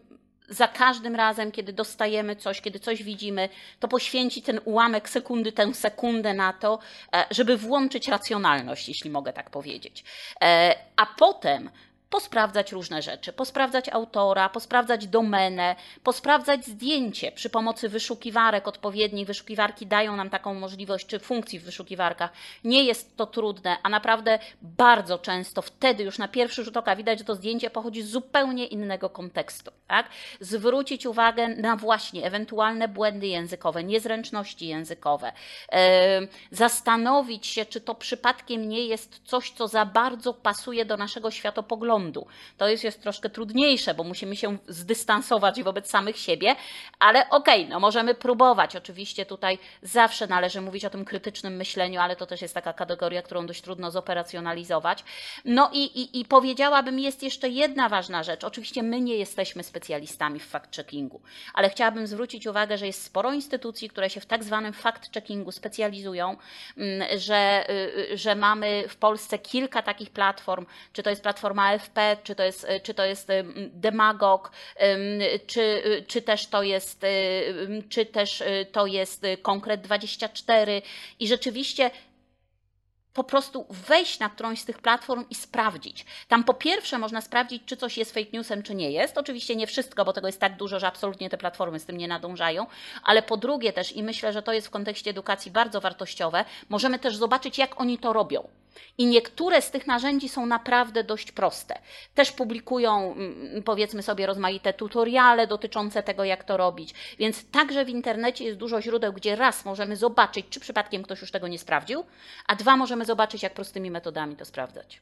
za każdym razem, kiedy dostajemy coś, kiedy coś widzimy, to poświęci ten ułamek sekundy, tę sekundę na to, e, żeby włączyć racjonalność, jeśli mogę tak powiedzieć. E, a potem posprawdzać różne rzeczy, posprawdzać autora, posprawdzać domenę, posprawdzać zdjęcie przy pomocy wyszukiwarek odpowiednich. Wyszukiwarki dają nam taką możliwość, czy funkcji w wyszukiwarkach. Nie jest to trudne, a naprawdę bardzo często wtedy już na pierwszy rzut oka widać, że to zdjęcie pochodzi z zupełnie innego kontekstu. Tak? Zwrócić uwagę na właśnie ewentualne błędy językowe, niezręczności językowe. Zastanowić się, czy to przypadkiem nie jest coś, co za bardzo pasuje do naszego światopoglądu to jest, jest troszkę trudniejsze, bo musimy się zdystansować wobec samych siebie, ale okej, okay, no możemy próbować. Oczywiście tutaj zawsze należy mówić o tym krytycznym myśleniu, ale to też jest taka kategoria, którą dość trudno zoperacjonalizować. No i, i, i powiedziałabym, jest jeszcze jedna ważna rzecz. Oczywiście my nie jesteśmy specjalistami w fact-checkingu, ale chciałabym zwrócić uwagę, że jest sporo instytucji, które się w tak zwanym fact-checkingu specjalizują, mm, że, y, y, że mamy w Polsce kilka takich platform, czy to jest platforma Czy to jest, czy to jest demagog, czy, czy też to jest, czy też to jest konkret 24 i rzeczywiście po prostu wejść na którąś z tych platform i sprawdzić. Tam po pierwsze można sprawdzić, czy coś jest fake newsem, czy nie jest. Oczywiście nie wszystko, bo tego jest tak dużo, że absolutnie te platformy z tym nie nadążają, ale po drugie też, i myślę, że to jest w kontekście edukacji bardzo wartościowe, możemy też zobaczyć, jak oni to robią. I niektóre z tych narzędzi są naprawdę dość proste. Też publikują, mm, powiedzmy sobie, rozmaite tutoriale dotyczące tego, jak to robić. Więc także w internecie jest dużo źródeł, gdzie raz możemy zobaczyć, czy przypadkiem ktoś już tego nie sprawdził, a dwa możemy zobaczyć, jak prostymi metodami to sprawdzać.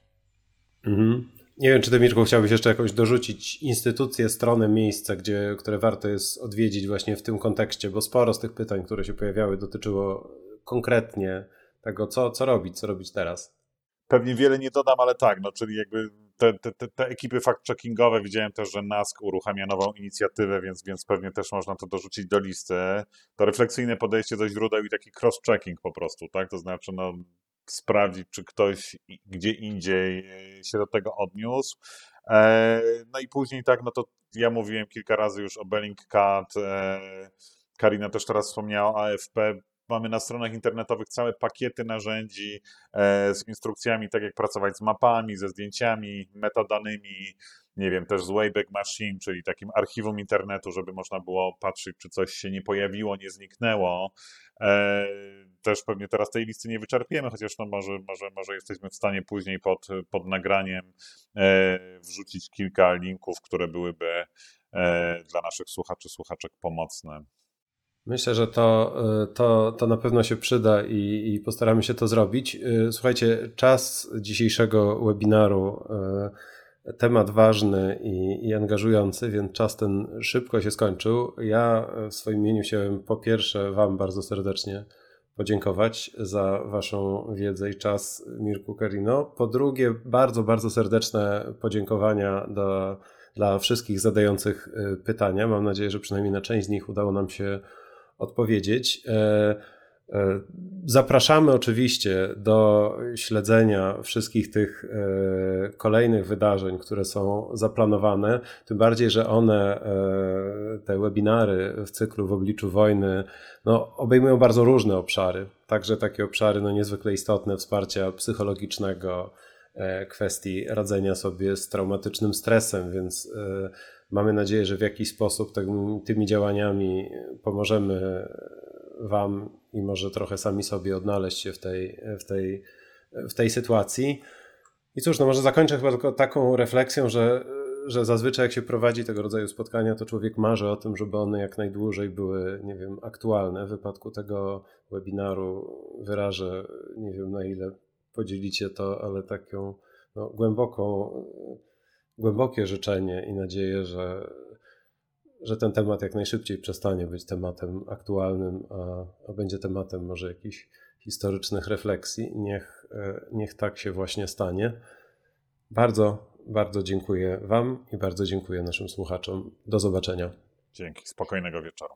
Mhm. Nie wiem, czy ty, Mirku, chciałbyś jeszcze jakąś dorzucić instytucję, stronę, miejsce, gdzie, które warto jest odwiedzić właśnie w tym kontekście, bo sporo z tych pytań, które się pojawiały, dotyczyło konkretnie tego, co, co robić, co robić teraz. Pewnie wiele nie dodam, ale tak, no, czyli jakby te, te, te, ekipy fact-checkingowe, widziałem też, że NASK uruchamia nową inicjatywę, więc, więc pewnie też można to dorzucić do listy. To refleksyjne podejście do źródeł i taki cross-checking po prostu, tak? To znaczy, no, sprawdzić, czy ktoś gdzie indziej się do tego odniósł. E, no i później tak, no to ja mówiłem kilka razy już o Bellingcat, e, Karina też teraz wspomniała o AFP, Mamy na stronach internetowych całe pakiety narzędzi e, z instrukcjami, tak jak pracować z mapami, ze zdjęciami, metadanymi, nie wiem, też z Wayback Machine, czyli takim archiwum internetu, żeby można było patrzeć, czy coś się nie pojawiło, nie zniknęło. E, też pewnie teraz tej listy nie wyczerpiemy, chociaż no może, może, może jesteśmy w stanie później pod, pod nagraniem e, wrzucić kilka linków, które byłyby dla naszych słuchaczy, słuchaczek pomocne. Myślę, że to, to, to na pewno się przyda i, i postaramy się to zrobić. Słuchajcie, czas dzisiejszego webinaru temat ważny i, i, angażujący, więc czas ten szybko się skończył. Ja w swoim imieniu chciałem po pierwsze Wam bardzo serdecznie podziękować za Waszą wiedzę i czas, Mirku Karino. Po drugie, bardzo, bardzo serdeczne podziękowania do, dla wszystkich zadających y, pytania. Mam nadzieję, że przynajmniej na część z nich udało nam się odpowiedzieć. E, E, zapraszamy oczywiście do śledzenia wszystkich tych e, kolejnych wydarzeń, które są zaplanowane. Tym bardziej, że one, te webinary w cyklu w obliczu wojny, no, obejmują bardzo różne obszary. Także takie obszary no, niezwykle istotne wsparcia psychologicznego, kwestii radzenia sobie z traumatycznym stresem, więc mamy nadzieję, że w jakiś sposób tymi działaniami pomożemy Wam i może trochę sami sobie odnaleźć się w tej, w tej, w tej sytuacji. I cóż, no może zakończę chyba tylko taką refleksją, że, że zazwyczaj jak się prowadzi tego rodzaju spotkania, to człowiek marzy o tym, żeby one jak najdłużej były, nie wiem, aktualne. W wypadku tego webinaru wyrażę, nie wiem na ile podzielicie to, ale taką no, głęboką, głębokie życzenie i nadzieję, że, że ten temat jak najszybciej przestanie być tematem aktualnym, a, a będzie tematem może jakichś historycznych refleksji. Niech, e, niech tak się właśnie stanie. Bardzo, bardzo dziękuję Wam i bardzo dziękuję naszym słuchaczom. Do zobaczenia. Dzięki. Spokojnego wieczoru.